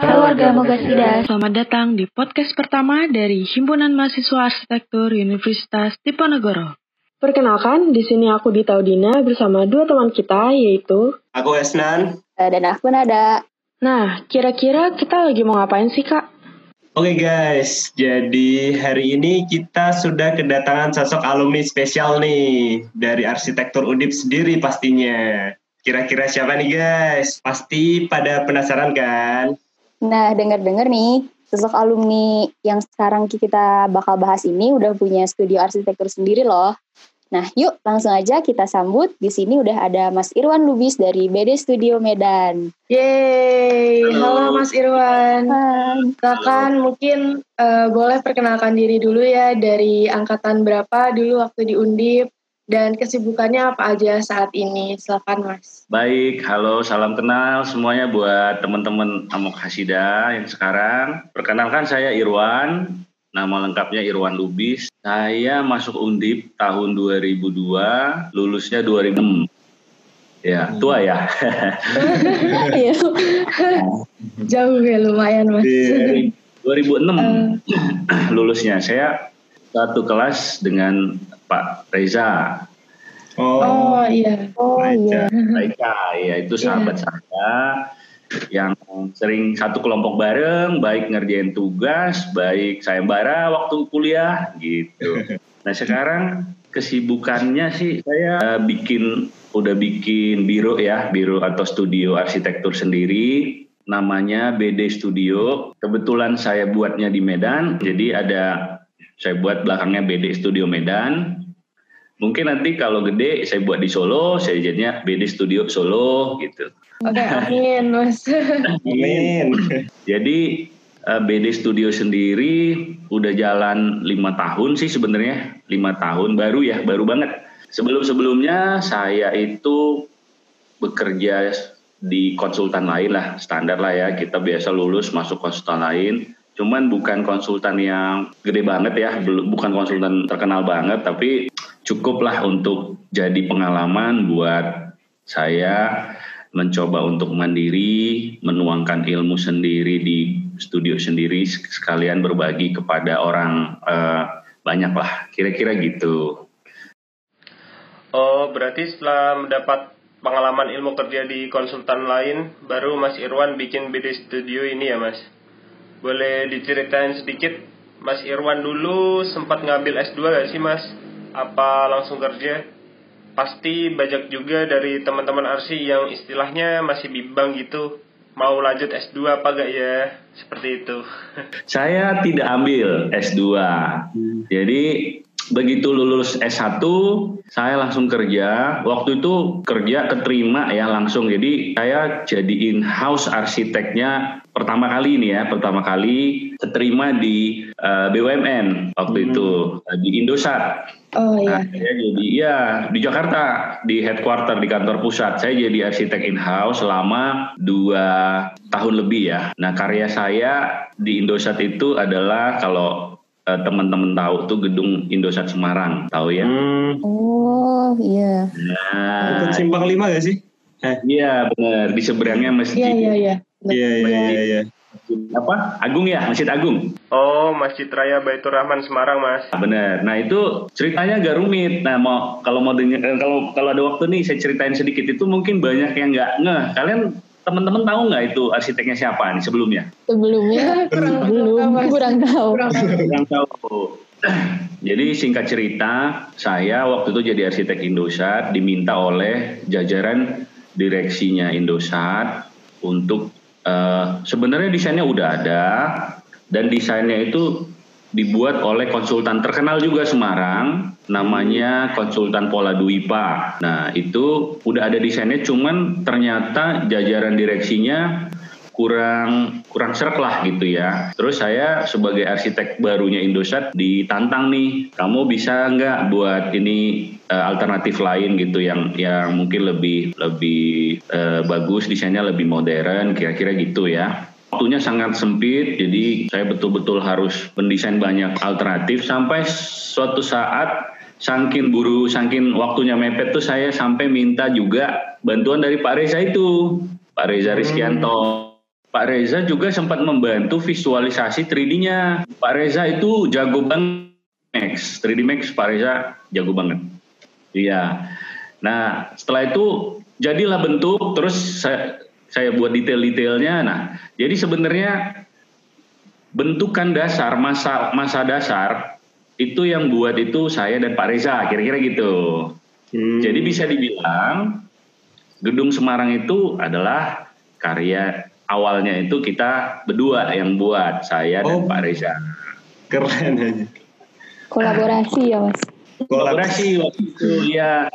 Halo warga Mogasida. Selamat datang di podcast pertama dari Himpunan Mahasiswa Arsitektur Universitas Diponegoro. Perkenalkan, di sini aku Dita Udina bersama dua teman kita, yaitu... Aku Esnan. Eh, Dan aku Nada. Nah, kira-kira kita lagi mau ngapain sih, Kak? Oke guys, jadi hari ini kita sudah kedatangan sosok alumni spesial nih dari arsitektur Undip sendiri pastinya. Kira-kira siapa nih guys? Pasti pada penasaran kan? Nah, dengar-dengar nih, sosok alumni yang sekarang kita bakal bahas ini udah punya studio arsitektur sendiri loh. Nah, yuk langsung aja kita sambut. Di sini udah ada Mas Irwan Lubis dari BD Studio Medan. Yeay, halo, Halo. Mas Irwan. Silakan mungkin eh, boleh perkenalkan diri dulu ya dari angkatan berapa dulu waktu di Undip dan kesibukannya apa aja saat ini. Silakan Mas. Baik, halo, salam kenal semuanya buat teman-teman Amok Hasida yang sekarang. Perkenalkan saya Irwan, nama lengkapnya Irwan Lubis. Saya masuk Undip tahun 2002, lulusnya 2006. Ya, tua ya. Iya. Jauh ya lumayan Mas. Iya. 2006 lulusnya. Saya satu kelas dengan Pak Reza. Oh, Oh iya. Oh iya. Raika, ya itu sahabat saya yang sering satu kelompok bareng, baik ngerjain tugas, baik sayembara waktu kuliah gitu. Nah sekarang kesibukannya sih saya eh, bikin udah bikin biro ya, biro atau studio arsitektur sendiri. Namanya BD Studio. Kebetulan saya buatnya di Medan, jadi ada saya buat belakangnya BD Studio Medan. Mungkin nanti kalau gede saya buat di Solo, saya jadinya BD Studio Solo gitu. Oke, amin Mas. amin. Jadi eh, BD Studio sendiri udah jalan lima tahun sih sebenarnya lima tahun baru ya baru banget. Sebelum sebelumnya saya itu bekerja di konsultan lain lah standar lah ya kita biasa lulus masuk konsultan lain. Cuman bukan konsultan yang gede banget ya, bukan konsultan terkenal banget tapi cukup lah untuk jadi pengalaman buat saya mencoba untuk mandiri, menuangkan ilmu sendiri di studio sendiri, sekalian berbagi kepada orang eh, banyak lah, kira-kira gitu. Oh, berarti setelah mendapat pengalaman ilmu kerja di konsultan lain, baru Mas Irwan bikin BD Studio ini ya, Mas? Boleh diceritain sedikit, Mas Irwan dulu sempat ngambil S2 gak sih, Mas? Apa langsung kerja? Pasti banyak juga dari teman-teman Arsi yang istilahnya masih bimbang gitu. Mau lanjut S2 apa gak ya? Seperti itu. Saya tidak ambil S2, jadi begitu lulus S1 saya langsung kerja. Waktu itu kerja keterima ya langsung. Jadi saya jadi in-house arsiteknya pertama kali ini ya, pertama kali keterima di eh, BUMN waktu itu eh, di Indosat. Oh Nah, iya. saya jadi ya di Jakarta di headquarter di kantor pusat. Saya jadi arsitek in-house selama dua tahun lebih ya. Nah karya saya di Indosat itu adalah kalau teman-teman tahu tuh gedung Indosat Semarang, tahu ya? Hmm, Oh iya. Nah, ikut simpang lima gak sih? iya benar di seberangnya masjid Iya iya iya. Iya, iya, iya, iya. apa? Agung ya, Masjid Agung. Oh, Masjid Raya Baitur Rahman Semarang, Mas. Ah, Benar. Nah itu ceritanya agak rumit. Nah mau kalau mau denger, eh, kalau kalau ada waktu nih saya ceritain sedikit itu mungkin banyak yang nggak ngeh. Kalian teman-teman tahu nggak itu arsiteknya siapa nih sebelumnya? Sebelumnya Kurang belum tahu, kurang tahu. Kurang tahu. Jadi singkat cerita, saya waktu itu jadi arsitek Indosat diminta oleh jajaran direksinya Indosat untuk eh, sebenarnya desainnya udah ada dan desainnya itu dibuat oleh konsultan terkenal juga Semarang namanya konsultan Pola Duipa. Nah, itu udah ada desainnya cuman ternyata jajaran direksinya kurang kurang serak lah gitu ya. Terus saya sebagai arsitek barunya Indosat ditantang nih, kamu bisa nggak buat ini eh, alternatif lain gitu yang yang mungkin lebih lebih eh, bagus desainnya lebih modern kira-kira gitu ya. Waktunya sangat sempit, jadi saya betul-betul harus mendesain banyak alternatif sampai suatu saat saking buru, saking waktunya mepet tuh saya sampai minta juga bantuan dari Pak Reza itu, Pak Reza Rizkianto. Pak Reza juga sempat membantu visualisasi 3D-nya. Pak Reza itu jago banget Max, 3D Max Pak Reza jago banget. Iya. Nah, setelah itu jadilah bentuk terus saya saya buat detail-detailnya. Nah, jadi sebenarnya bentukan dasar masa masa dasar itu yang buat itu saya dan Pak Reza kira-kira gitu. Hmm. Jadi bisa dibilang gedung Semarang itu adalah karya awalnya itu kita berdua yang buat saya oh. dan Pak Reza. Keren aja. Kolaborasi ya mas. Kolaborasi waktu itu ya.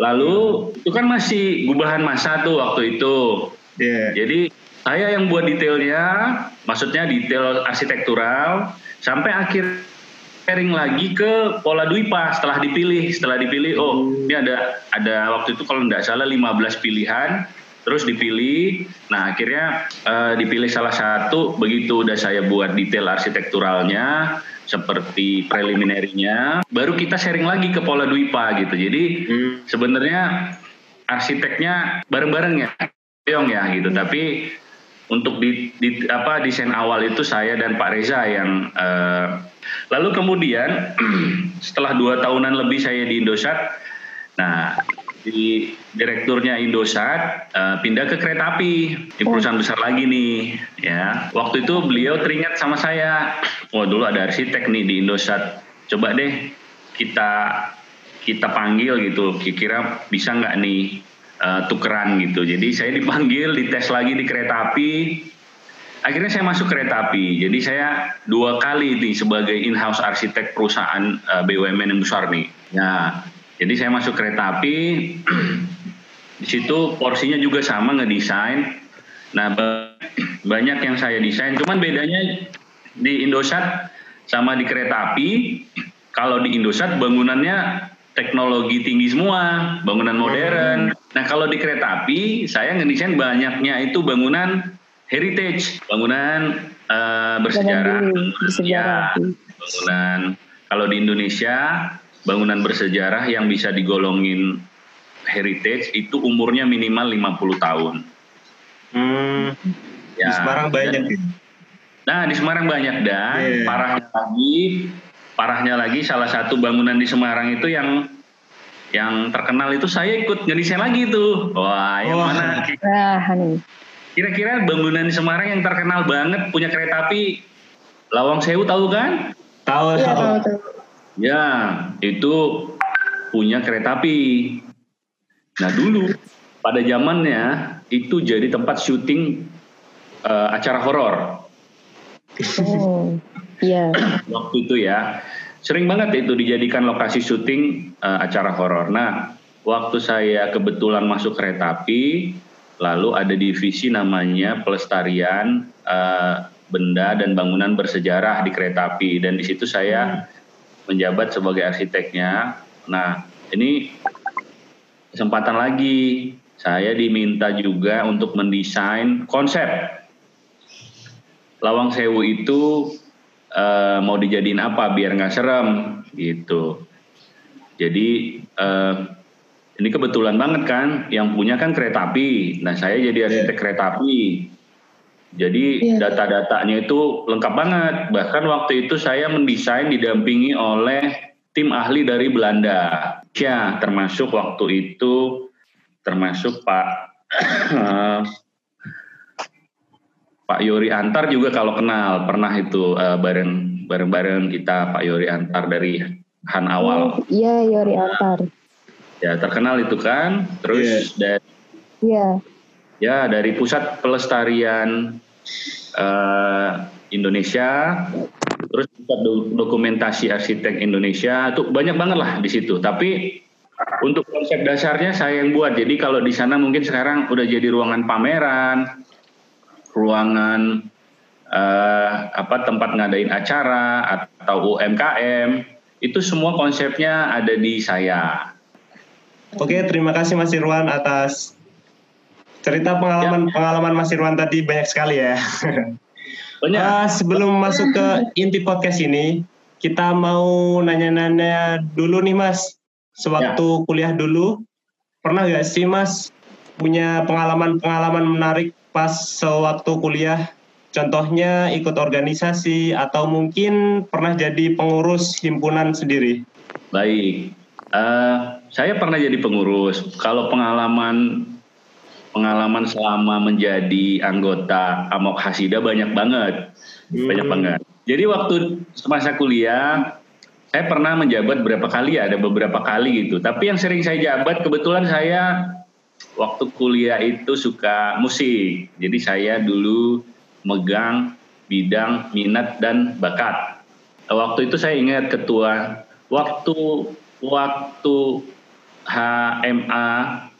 Lalu itu kan masih gubahan masa tuh waktu itu. Yeah. Jadi saya yang buat detailnya, maksudnya detail arsitektural sampai akhir sharing lagi ke Pola Dwipa setelah dipilih. Setelah dipilih, oh ini ada ada waktu itu kalau tidak salah 15 pilihan terus dipilih. Nah akhirnya uh, dipilih salah satu. Begitu udah saya buat detail arsitekturalnya seperti preliminarinya, baru kita sharing lagi ke Pola Dwipa gitu. Jadi hmm. sebenarnya arsiteknya bareng-bareng ya, Yong ya gitu. Tapi untuk di, di apa desain awal itu saya dan Pak Reza yang uh, lalu kemudian setelah dua tahunan lebih saya di Indosat, nah di direkturnya Indosat uh, pindah ke kereta api di oh. perusahaan besar lagi nih ya waktu itu beliau teringat sama saya wah dulu ada arsitek nih di Indosat coba deh kita kita panggil gitu kira-kira bisa nggak nih uh, tukeran gitu. Jadi saya dipanggil dites lagi di kereta api. Akhirnya saya masuk kereta api. Jadi saya dua kali nih sebagai in-house arsitek perusahaan uh, eh, BUMN yang besar nih. Ya jadi saya masuk kereta api, di situ porsinya juga sama ngedesain. Nah banyak yang saya desain, cuman bedanya di Indosat sama di kereta api. Kalau di Indosat bangunannya teknologi tinggi semua, bangunan modern. Nah kalau di kereta api saya ngedesain banyaknya itu bangunan heritage, bangunan uh, bersejarah. bersejarah. Ya, bangunan kalau di Indonesia bangunan bersejarah yang bisa digolongin heritage itu umurnya minimal 50 tahun. Hmm. Ya, di Semarang banyak. Dan, nah, di Semarang banyak dan yeah. parahnya lagi, parahnya lagi salah satu bangunan di Semarang itu yang yang terkenal itu saya ikut ngedesain lagi itu. Wah, yang oh. mana? Kira-kira bangunan di Semarang yang terkenal banget punya kereta api Lawang Sewu tahu kan? Tahu, ya, tahu. tahu. Ya, itu punya kereta api. Nah dulu pada zamannya itu jadi tempat syuting uh, acara horor. Oh, iya. Waktu itu ya, sering banget itu dijadikan lokasi syuting uh, acara horor. Nah, waktu saya kebetulan masuk kereta api, lalu ada divisi namanya pelestarian uh, benda dan bangunan bersejarah di kereta api, dan di situ saya hmm menjabat sebagai arsiteknya. Nah, ini kesempatan lagi saya diminta juga untuk mendesain konsep Lawang Sewu itu uh, mau dijadiin apa biar nggak serem gitu. Jadi uh, ini kebetulan banget kan, yang punya kan kereta api. Nah saya jadi arsitek yeah. kereta api. Jadi yeah. data-datanya itu lengkap banget. Bahkan waktu itu saya mendesain didampingi oleh tim ahli dari Belanda. Ya, termasuk waktu itu termasuk Pak Pak Yori Antar juga kalau kenal pernah itu uh, bareng bareng-bareng kita Pak Yori Antar dari Han Awal. Oh, iya Yori Antar. Ya terkenal itu kan. Terus yeah. dari yeah. Ya, dari Pusat Pelestarian uh, Indonesia, terus Pusat Dokumentasi Arsitek Indonesia, itu banyak banget lah di situ. Tapi untuk konsep dasarnya saya yang buat. Jadi kalau di sana mungkin sekarang udah jadi ruangan pameran, ruangan uh, apa tempat ngadain acara atau UMKM, itu semua konsepnya ada di saya. Oke, terima kasih Mas Irwan atas Cerita pengalaman ya. pengalaman Mas Irwan tadi banyak sekali ya. Banyak. Uh, sebelum masuk ke inti podcast ini, kita mau nanya-nanya dulu nih Mas. Sewaktu ya. kuliah dulu, pernah gak sih Mas punya pengalaman-pengalaman menarik pas sewaktu kuliah? Contohnya ikut organisasi atau mungkin pernah jadi pengurus himpunan sendiri? Baik, uh, saya pernah jadi pengurus. Kalau pengalaman pengalaman selama menjadi anggota Amok Hasida banyak banget, hmm. banyak banget. Jadi waktu semasa kuliah saya pernah menjabat berapa kali ya, ada beberapa kali gitu. Tapi yang sering saya jabat kebetulan saya waktu kuliah itu suka musik. Jadi saya dulu megang bidang minat dan bakat. Waktu itu saya ingat ketua waktu waktu HMA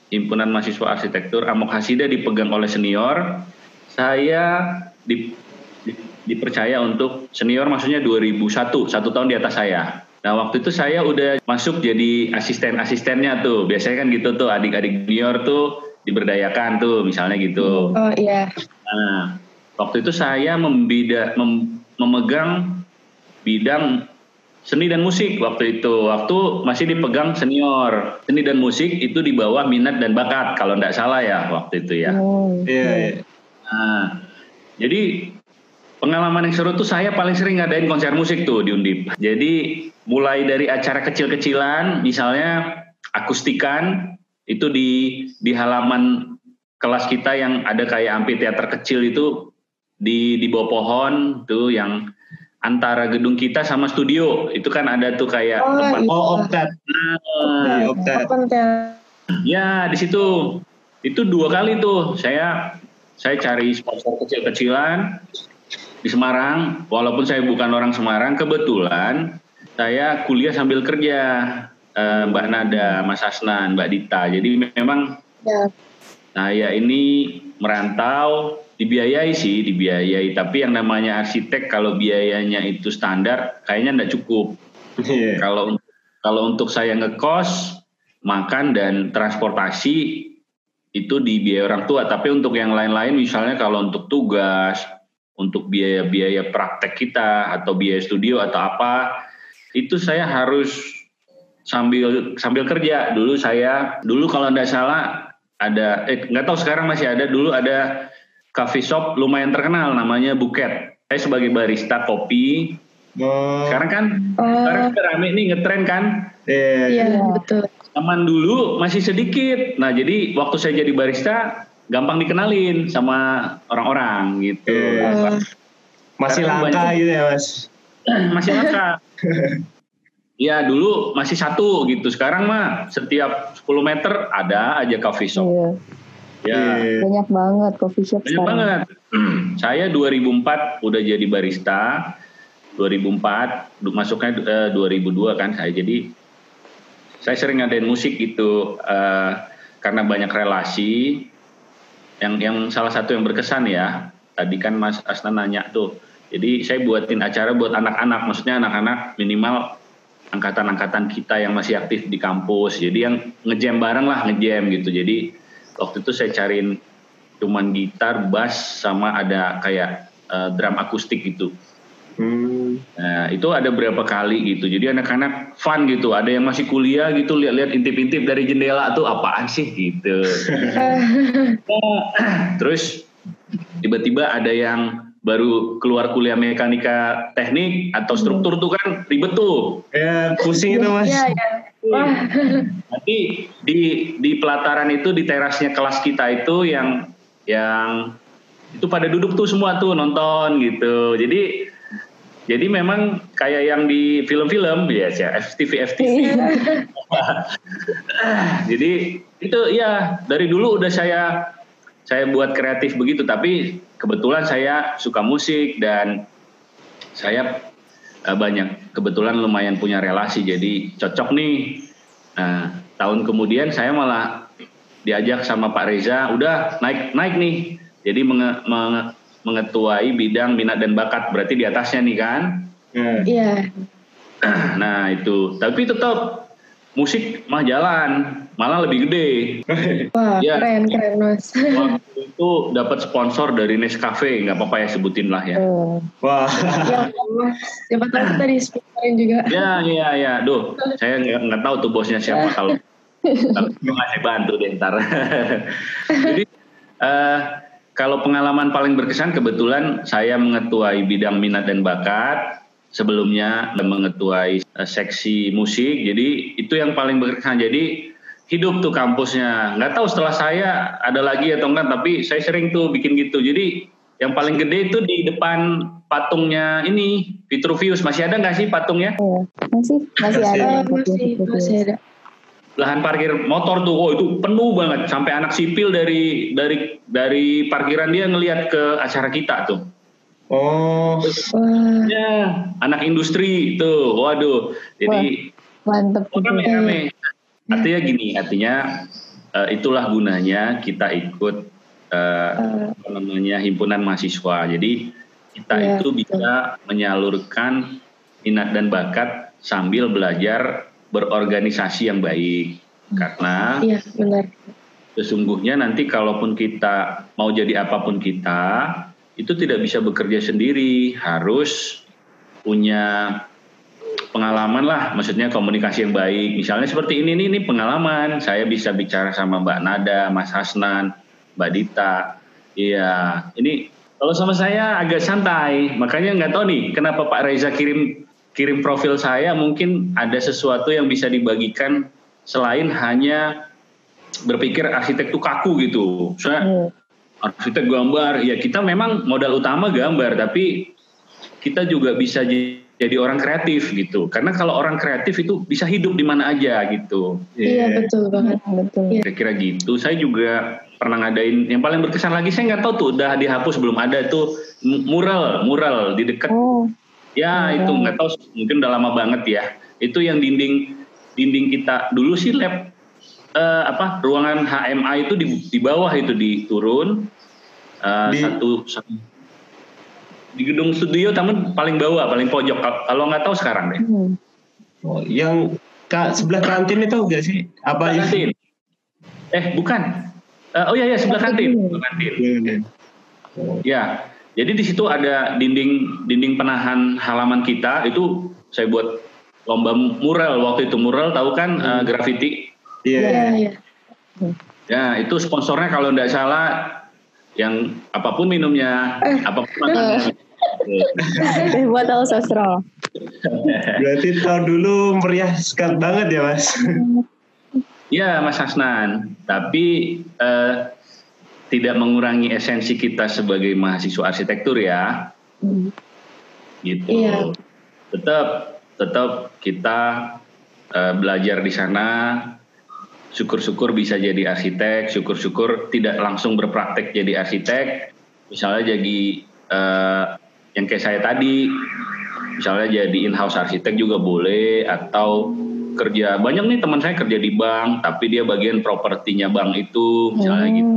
Himpunan Mahasiswa Arsitektur Amok Hasida dipegang oleh senior, saya di, di, dipercaya untuk senior maksudnya 2001, satu tahun di atas saya. Nah waktu itu saya udah masuk jadi asisten-asistennya tuh. Biasanya kan gitu tuh adik-adik junior tuh diberdayakan tuh misalnya gitu. Oh iya. Nah Waktu itu saya membida, mem, memegang bidang seni dan musik waktu itu. Waktu masih dipegang senior. Seni dan musik itu di bawah minat dan bakat kalau tidak salah ya waktu itu ya. Oh, iya, iya. Nah, jadi pengalaman yang seru tuh saya paling sering ngadain konser musik tuh di Undip. Jadi mulai dari acara kecil-kecilan, misalnya akustikan itu di di halaman kelas kita yang ada kayak amphitheater kecil itu di di bawah pohon tuh yang antara gedung kita sama studio. Itu kan ada tuh kayak oh, tempat iya. oh optat nah, optat ya di situ. Itu dua kali tuh. Saya saya cari sponsor kecil-kecilan di Semarang walaupun saya bukan orang Semarang kebetulan saya kuliah sambil kerja eh, Mbak Nada Mas Asnan Mbak Dita jadi memang ya. saya ini merantau dibiayai sih dibiayai tapi yang namanya arsitek kalau biayanya itu standar kayaknya tidak cukup yeah. kalau kalau untuk saya ngekos makan dan transportasi itu di biaya orang tua tapi untuk yang lain-lain misalnya kalau untuk tugas untuk biaya-biaya praktek kita atau biaya studio atau apa itu saya harus sambil sambil kerja dulu saya dulu kalau tidak salah ada eh nggak tahu sekarang masih ada dulu ada coffee shop lumayan terkenal namanya Buket. Saya sebagai barista kopi. Oh. Sekarang kan oh. sekarang kan rame nih ngetren kan? Iya, yeah, yeah, betul. Zaman dulu masih sedikit. Nah, jadi waktu saya jadi barista gampang dikenalin sama orang-orang gitu. Yeah. Oh. Masih langka banyak, gitu ya, Mas. masih langka. Iya dulu masih satu gitu. Sekarang mah setiap 10 meter ada aja coffee shop. Yeah. Ya. Iya. Banyak banget coffee shop Banyak sekarang. banget. saya 2004 udah jadi barista. 2004 masuknya uh, eh, 2002 kan saya jadi saya sering ngadain musik gitu uh, karena banyak relasi yang yang salah satu yang berkesan ya tadi kan Mas Asna nanya tuh. Jadi saya buatin acara buat anak-anak maksudnya anak-anak minimal angkatan-angkatan kita yang masih aktif di kampus. Jadi yang ngejam bareng lah ngejam gitu. Jadi waktu itu saya cariin cuman gitar, bass sama ada kayak uh, drum akustik gitu. Hmm. Nah, itu ada berapa kali gitu. Jadi anak-anak fun gitu. Ada yang masih kuliah gitu lihat-lihat intip-intip dari jendela tuh apaan sih gitu. Terus tiba-tiba ada yang baru keluar kuliah mekanika teknik atau struktur tuh kan ribet tuh. Ya, pusing itu Mas. Iya, iya. Nanti di di pelataran itu di terasnya kelas kita itu yang yang itu pada duduk tuh semua tuh nonton gitu. Jadi jadi memang kayak yang di film-film biasa FTV FTV. jadi itu ya dari dulu udah saya saya buat kreatif begitu tapi kebetulan saya suka musik dan saya uh, banyak kebetulan lumayan punya relasi jadi cocok nih. Nah, tahun kemudian saya malah diajak sama Pak Reza, udah naik naik nih. Jadi menge, menge, mengetuai bidang minat dan bakat berarti di atasnya nih kan? Iya. Yeah. Nah itu, tapi tetap musik mah jalan, malah lebih gede. Wah ya, keren keren mas. Waktu itu dapat sponsor dari Nescafe, nggak apa-apa ya sebutin lah ya. Oh. Wah. ya, siapa tahu kita di sponsorin juga. Ya ya ya, duh, saya nggak tahu tuh bosnya siapa kalau kalau ngasih bantu deh ntar. Jadi uh, kalau pengalaman paling berkesan kebetulan saya mengetuai bidang minat dan bakat sebelumnya dan mengetuai uh, seksi musik. Jadi itu yang paling berkesan. Jadi hidup tuh kampusnya. Nggak tahu setelah saya ada lagi atau enggak, tapi saya sering tuh bikin gitu. Jadi yang paling gede itu di depan patungnya ini Vitruvius. Masih ada nggak sih patungnya? Oh, masih masih ada. Masih, masih ada. Lahan parkir motor tuh, oh itu penuh banget. Sampai anak sipil dari dari dari parkiran dia ngelihat ke acara kita tuh. Oh, Wah, Ya, anak industri tuh, waduh. Jadi Mantep oh, gitu. rame-rame. Artinya gini, artinya eh, itulah gunanya kita ikut eh, apa namanya himpunan mahasiswa. Jadi kita Iya, itu betul. bisa menyalurkan minat dan bakat sambil belajar berorganisasi yang baik. Karena iya benar. sesungguhnya nanti kalaupun kita mau jadi apa pun kita, itu tidak bisa bekerja sendiri, harus punya pengalaman lah, maksudnya komunikasi yang baik. Misalnya seperti ini nih, ini pengalaman. Saya bisa bicara sama Mbak Nada, Mas Hasnan, Mbak Dita. Iya, ini kalau sama saya agak santai. Makanya nggak tahu nih, kenapa Pak Reza kirim kirim profil saya. Mungkin ada sesuatu yang bisa dibagikan selain hanya berpikir arsitek itu kaku gitu. Saya Hmm. arsitek gambar, ya kita memang modal utama gambar, tapi kita juga bisa jadi orang kreatif gitu. Karena kalau orang kreatif itu bisa hidup di mana aja gitu. Iya betul banget. Hmm, betul. Iya. Kira-kira gitu. Saya juga pernah ngadain yang paling berkesan lagi saya nggak tahu tuh udah dihapus belum ada tuh mural mural di dekat Oh, ya mural. itu nggak tahu mungkin udah lama banget ya. Itu yang dinding dinding kita. Dulu sih lab eh, apa ruangan HMA itu di, di bawah itu diturun. Eh, Di- satu, satu. Di gedung studio taman paling bawah paling pojok. Kal- kalau nggak tahu sekarang deh. Hmm. oh, yang kak sebelah kantin itu enggak sih? Apa kantin. Eh bukan. Eh, oh iya ya sebelah kantin. sebelah kantin. Iya, Ya, jadi di situ ada dinding dinding penahan halaman kita itu saya buat lomba mural waktu itu mural tahu kan eh, graffiti. Iya. Iya iya. Ya itu sponsornya kalau tidak salah yang apa pun minumnya, apa pun makanannya. Teh botol sosro. Berarti tahun dulu meriah sekali banget ya mas. Ya Mas Hasnan, tapi eh, tidak mengurangi esensi kita sebagai mahasiswa arsitektur ya. Hmm. gitu. Iya. Tetap tetap kita eh, belajar di sana. Syukur-syukur bisa jadi arsitek, syukur-syukur tidak langsung berpraktek jadi arsitek. Misalnya jadi eh, yang kayak saya tadi, misalnya jadi in-house arsitek juga boleh atau kerja banyak nih teman saya kerja di bank tapi dia bagian propertinya bank itu misalnya gitu.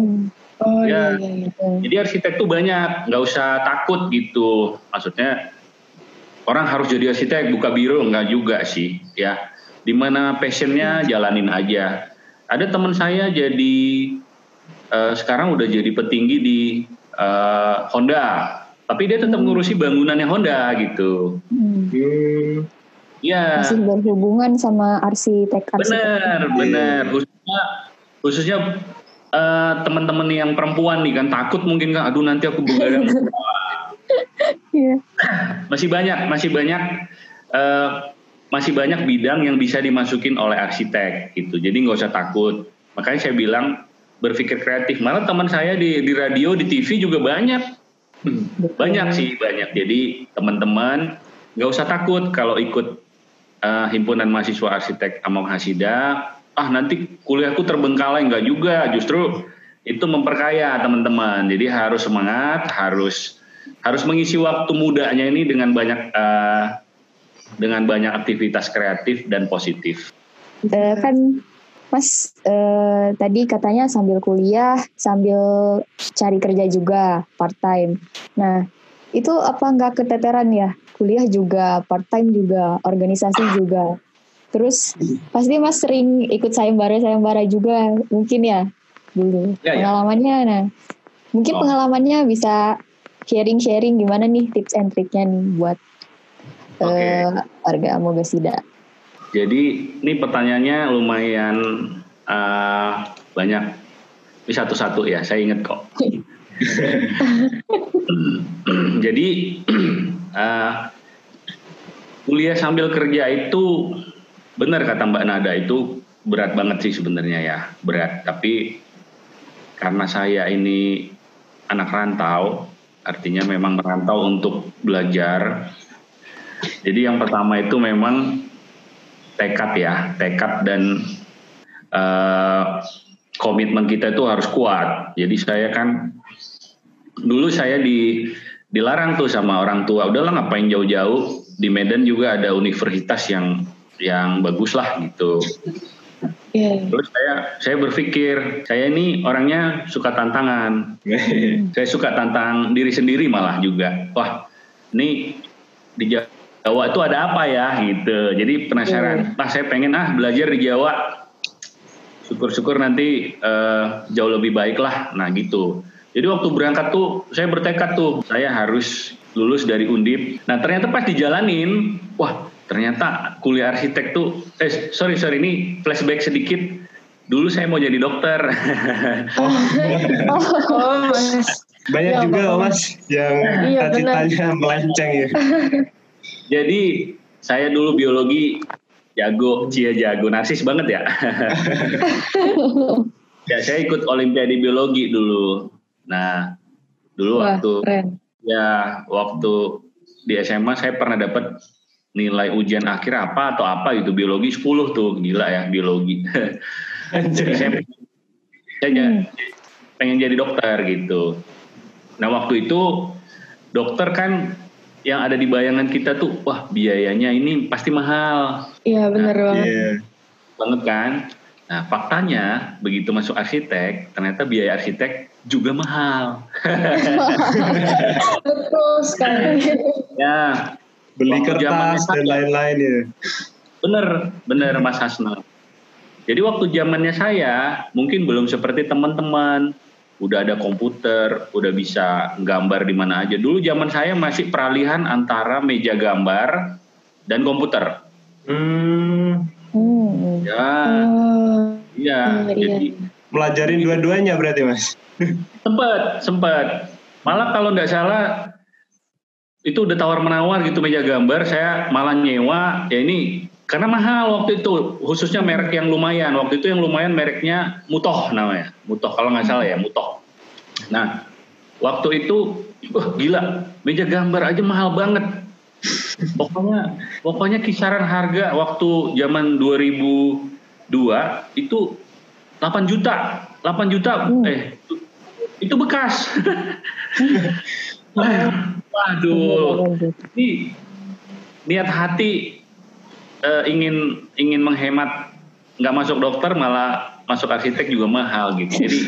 Hmm. Oh Ya. iya iya. iya. Jadi arsitek tuh banyak, nggak usah takut gitu. Maksudnya orang harus jadi arsitek, buka biro nggak juga sih, ya. Di mana passionnya jalanin aja. Ada teman saya jadi eh, sekarang udah jadi petinggi di eh, Honda, tapi dia tetap ngurusi bangunannya Honda gitu. Hmm. Hmm. Ya, Masih berhubungan sama arsitek arsitek. benar, benar. Khususnya, khususnya eh, teman-teman yang perempuan nih kan takut mungkin kan, aduh nanti aku begadang. Iya. masih banyak masih banyak eh, masih banyak bidang yang bisa dimasukin oleh arsitek gitu. Jadi nggak usah takut. Makanya saya bilang berpikir kreatif. Malah teman saya di di radio di TV juga banyak. Banyak sih banyak. Jadi teman-teman nggak usah takut kalau ikut eh, himpunan mahasiswa arsitek Among Hasida ah nanti kuliahku terbengkalai nggak juga justru itu memperkaya teman-teman jadi harus semangat harus harus mengisi waktu mudanya ini dengan banyak eh, dengan banyak aktivitas kreatif dan positif. Eh, kan Mas eh, tadi katanya sambil kuliah, sambil cari kerja juga part time. Nah, itu apa nggak keteteran ya? Kuliah juga, part time juga, organisasi juga. Terus pasti Mas sering ikut sayembara-sayembara juga mungkin ya dulu. Ya, ya. Pengalamannya nah. Mungkin Oh. pengalamannya bisa sharing-sharing gimana nih tips and triknya nih buat eh, warga Mogasida. Jadi ini pertanyaannya lumayan eh, banyak. Ini satu-satu ya, saya ingat kok. Jadi uh, kuliah sambil kerja itu benar kata Mbak Nada itu berat banget sih sebenarnya ya berat. Tapi karena saya ini anak rantau, artinya memang merantau untuk belajar. Jadi yang pertama itu memang tekad ya, tekad dan uh, komitmen kita itu harus kuat. Jadi saya kan dulu saya di dilarang tuh sama orang tua, udahlah ngapain jauh-jauh di Medan juga ada universitas yang yang bagus lah gitu. Yeah. Terus saya saya berpikir saya ini orangnya suka tantangan. saya suka tantang diri sendiri malah juga. Wah, ini di Jawa itu ada apa ya gitu. Jadi penasaran. Yeah. saya pengen ah belajar di Jawa. Syukur-syukur nanti uh, jauh lebih baik lah. Nah gitu. Jadi waktu berangkat tuh saya bertekad tuh saya harus lulus dari Undip. Nah ternyata pas dijalanin, wah ternyata kuliah arsitek tuh, eh sorry sorry ini flashback sedikit. Dulu saya mau jadi dokter. oh, oh mas. Banyak ya, juga mas yang iya, cita-citanya melenceng ya. jadi saya dulu biologi jago, cia jago, narsis banget ya. ya saya ikut olimpiade biologi dulu. Nah dulu Wah, waktu keren. ya waktu di SMA saya pernah dapat nilai ujian akhir apa atau apa gitu biologi 10 tuh gila ya biologi. Jadi saya, saya hmm. pengen jadi dokter gitu. Nah waktu itu dokter kan yang ada di bayangan kita tuh wah biayanya ini pasti mahal. Iya benar nah, banget. Iya. Banget kan. Nah faktanya begitu masuk arsitek ternyata biaya arsitek juga mahal. Betul sekali. ya beli kertas dan lain-lain ya. Bener, bener Mas Hasna. Jadi waktu zamannya saya mungkin belum seperti teman-teman, udah ada komputer, udah bisa gambar di mana aja. Dulu zaman saya masih peralihan antara meja gambar dan komputer. Hmm. Ya, oh. iya. Oh, jadi melajarin dua-duanya berarti mas? Sempat, sempat. Malah kalau nggak salah itu udah tawar menawar gitu meja gambar saya malah nyewa ya ini karena mahal waktu itu khususnya merek yang lumayan. Waktu itu yang lumayan mereknya Mutoh namanya. Mutoh kalau nggak salah ya Mutoh. Nah waktu itu wah gila meja gambar aja mahal banget. Pokoknya pokoknya kisaran harga waktu zaman 2002 itu 8 juta. 8 juta hmm. eh itu bekas Waduh, ini niat hati uh, ingin ingin menghemat nggak masuk dokter malah masuk arsitek juga mahal gitu. Jadi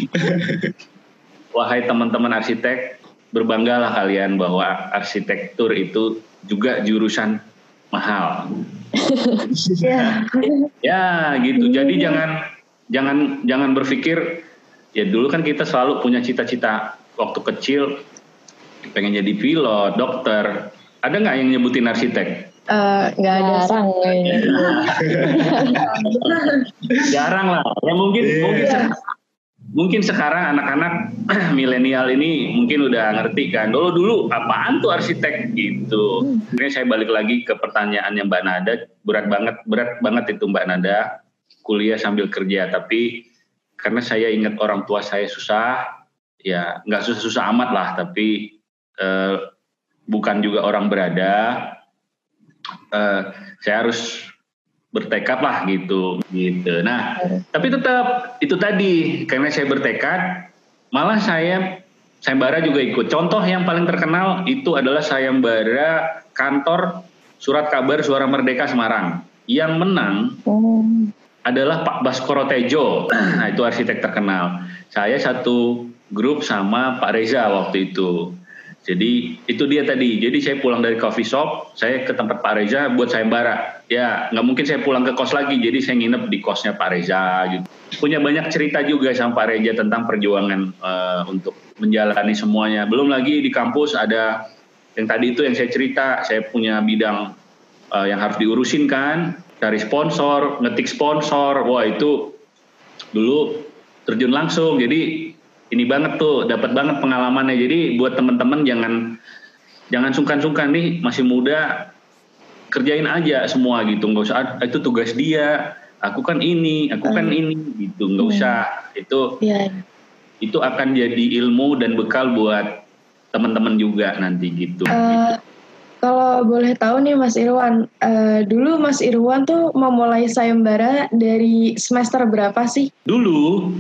wahai teman-teman arsitek berbanggalah kalian bahwa arsitektur itu juga jurusan mahal. ya. ya gitu. Jadi jangan jangan jangan berpikir ya dulu kan kita selalu punya cita-cita waktu kecil pengen jadi pilot, dokter. Ada nggak yang nyebutin arsitek? Uh, nggak ada jarang jarang lah. Ya mungkin yeah. mungkin mungkin sekarang anak-anak milenial ini mungkin udah ngerti kan dulu dulu apaan tuh arsitek? Gitu. Ini saya balik lagi ke pertanyaan yang Mbak Nada. Berat banget berat banget itu Mbak Nada. Kuliah sambil kerja tapi karena saya ingat orang tua saya susah ya nggak susah-susah amat lah tapi eh, bukan juga orang berada, eh, saya harus bertekad lah gitu, gitu. Nah, tapi tetap itu tadi karena saya bertekad, malah saya sayembara juga ikut. Contoh yang paling terkenal itu adalah sayembara kantor surat kabar Suara Merdeka Semarang. Yang menang oh. adalah Pak Baskoro Tejo. Nah, itu arsitek terkenal. Saya satu grup sama Pak Reza waktu itu. Jadi itu dia tadi. Jadi saya pulang dari coffee shop, saya ke tempat Pak Reza buat saya bara. Ya nggak mungkin saya pulang ke kos lagi, jadi saya nginep di kosnya Pak Reza. Gitu. Punya banyak cerita juga sama Pak Reza tentang perjuangan uh, untuk menjalani semuanya. Belum lagi di kampus ada yang tadi itu yang saya cerita, saya punya bidang uh, yang harus diurusin kan, cari sponsor, ngetik sponsor. Wah itu dulu terjun langsung. Jadi ini banget tuh, dapat banget pengalamannya. Jadi buat teman-teman jangan jangan sungkan-sungkan nih masih muda kerjain aja semua gitu nggak usah "Ah, itu tugas dia aku kan ini aku kan Hmm. ini gitu nggak Hmm. usah itu Iya. itu akan jadi ilmu dan bekal buat teman-teman juga nanti gitu Eh, kalau boleh tahu nih Mas Irwan, eh, dulu Mas Irwan tuh memulai sayembara dari semester berapa sih? dulu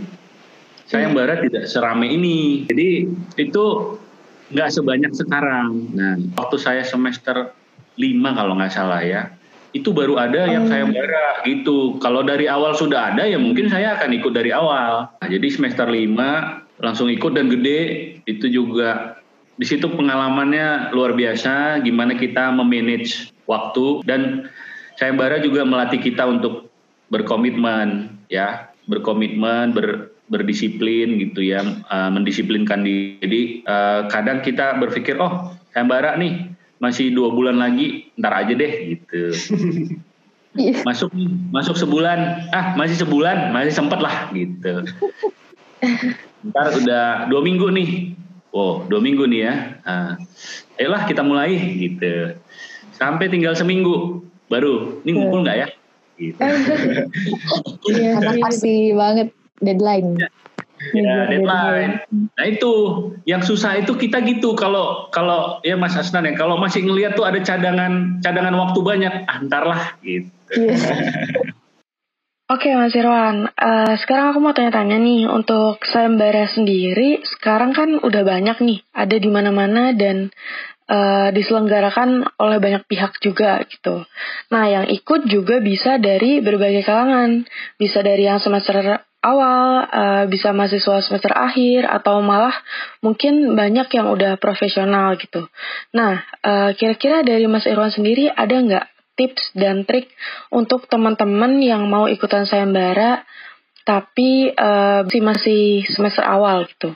Iya. sayembara tidak serame ini. Jadi itu nggak sebanyak sekarang. Nah. Waktu saya semester 5 kalau nggak salah ya itu baru ada yang Oh. sayembara gitu. Kalau dari awal sudah ada ya mungkin saya akan ikut dari awal. Nah, jadi semester 5 langsung ikut dan gede. Itu juga di situ pengalamannya luar biasa gimana kita memanage waktu. Dan sayembara juga melatih kita untuk berkomitmen ya. Berkomitmen ber berdisiplin gitu ya eh, mendisiplinkan diri jadi eh, kadang kita berpikir oh sayembara nih masih dua bulan lagi ntar aja deh gitu Iya. masuk masuk sebulan ah masih sebulan masih sempet lah gitu ntar udah dua minggu nih oh dua minggu nih ya ah, ayolah kita mulai gitu sampai tinggal seminggu baru ini ngumpul nggak ya gitu. Iya pasti banget deadline. ya. Deadline. nah itu. Yang susah itu kita gitu. Kalau kalau ya Mas Asnan ya. Kalau masih ngelihat tuh ada cadangan cadangan waktu banyak antar lah gitu. Iya. Oke Mas Irwan, Eh, sekarang aku mau tanya-tanya nih. Untuk sayembara sendiri sekarang kan udah banyak nih. Ada di mana-mana dan eh, diselenggarakan oleh banyak pihak juga gitu. Nah yang ikut juga bisa dari berbagai kalangan, bisa dari yang semester awal, eh, bisa mahasiswa semester akhir atau malah mungkin banyak yang udah profesional gitu. Nah eh, kira-kira dari Mas Irwan sendiri ada nggak tips dan trik untuk teman-teman yang mau ikutan sayembara tapi masih masih semester awal gitu.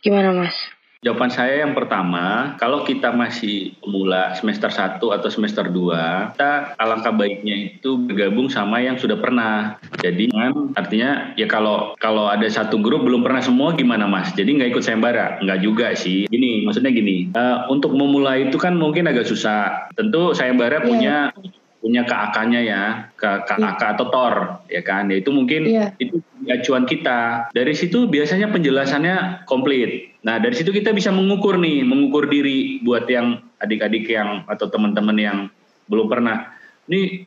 Gimana Mas? Jawaban saya yang pertama, kalau kita masih pemula semester 1 atau semester 2, kita alangkah baiknya itu bergabung sama yang sudah pernah. Jadi kan artinya ya kalau kalau ada satu grup belum pernah semua gimana Mas? Jadi nggak ikut sayembara? Nggak juga sih. Gini, maksudnya gini, eh, untuk memulai itu kan mungkin agak susah. Tentu sayembara Iya. punya punya KAK-nya ya, ke KAK atau TOR ya kan. Ya itu mungkin Iya. itu acuan kita. Dari situ biasanya penjelasannya komplit. Nah, dari situ kita bisa mengukur nih, mengukur diri buat yang adik-adik yang atau teman-teman yang belum pernah. Ini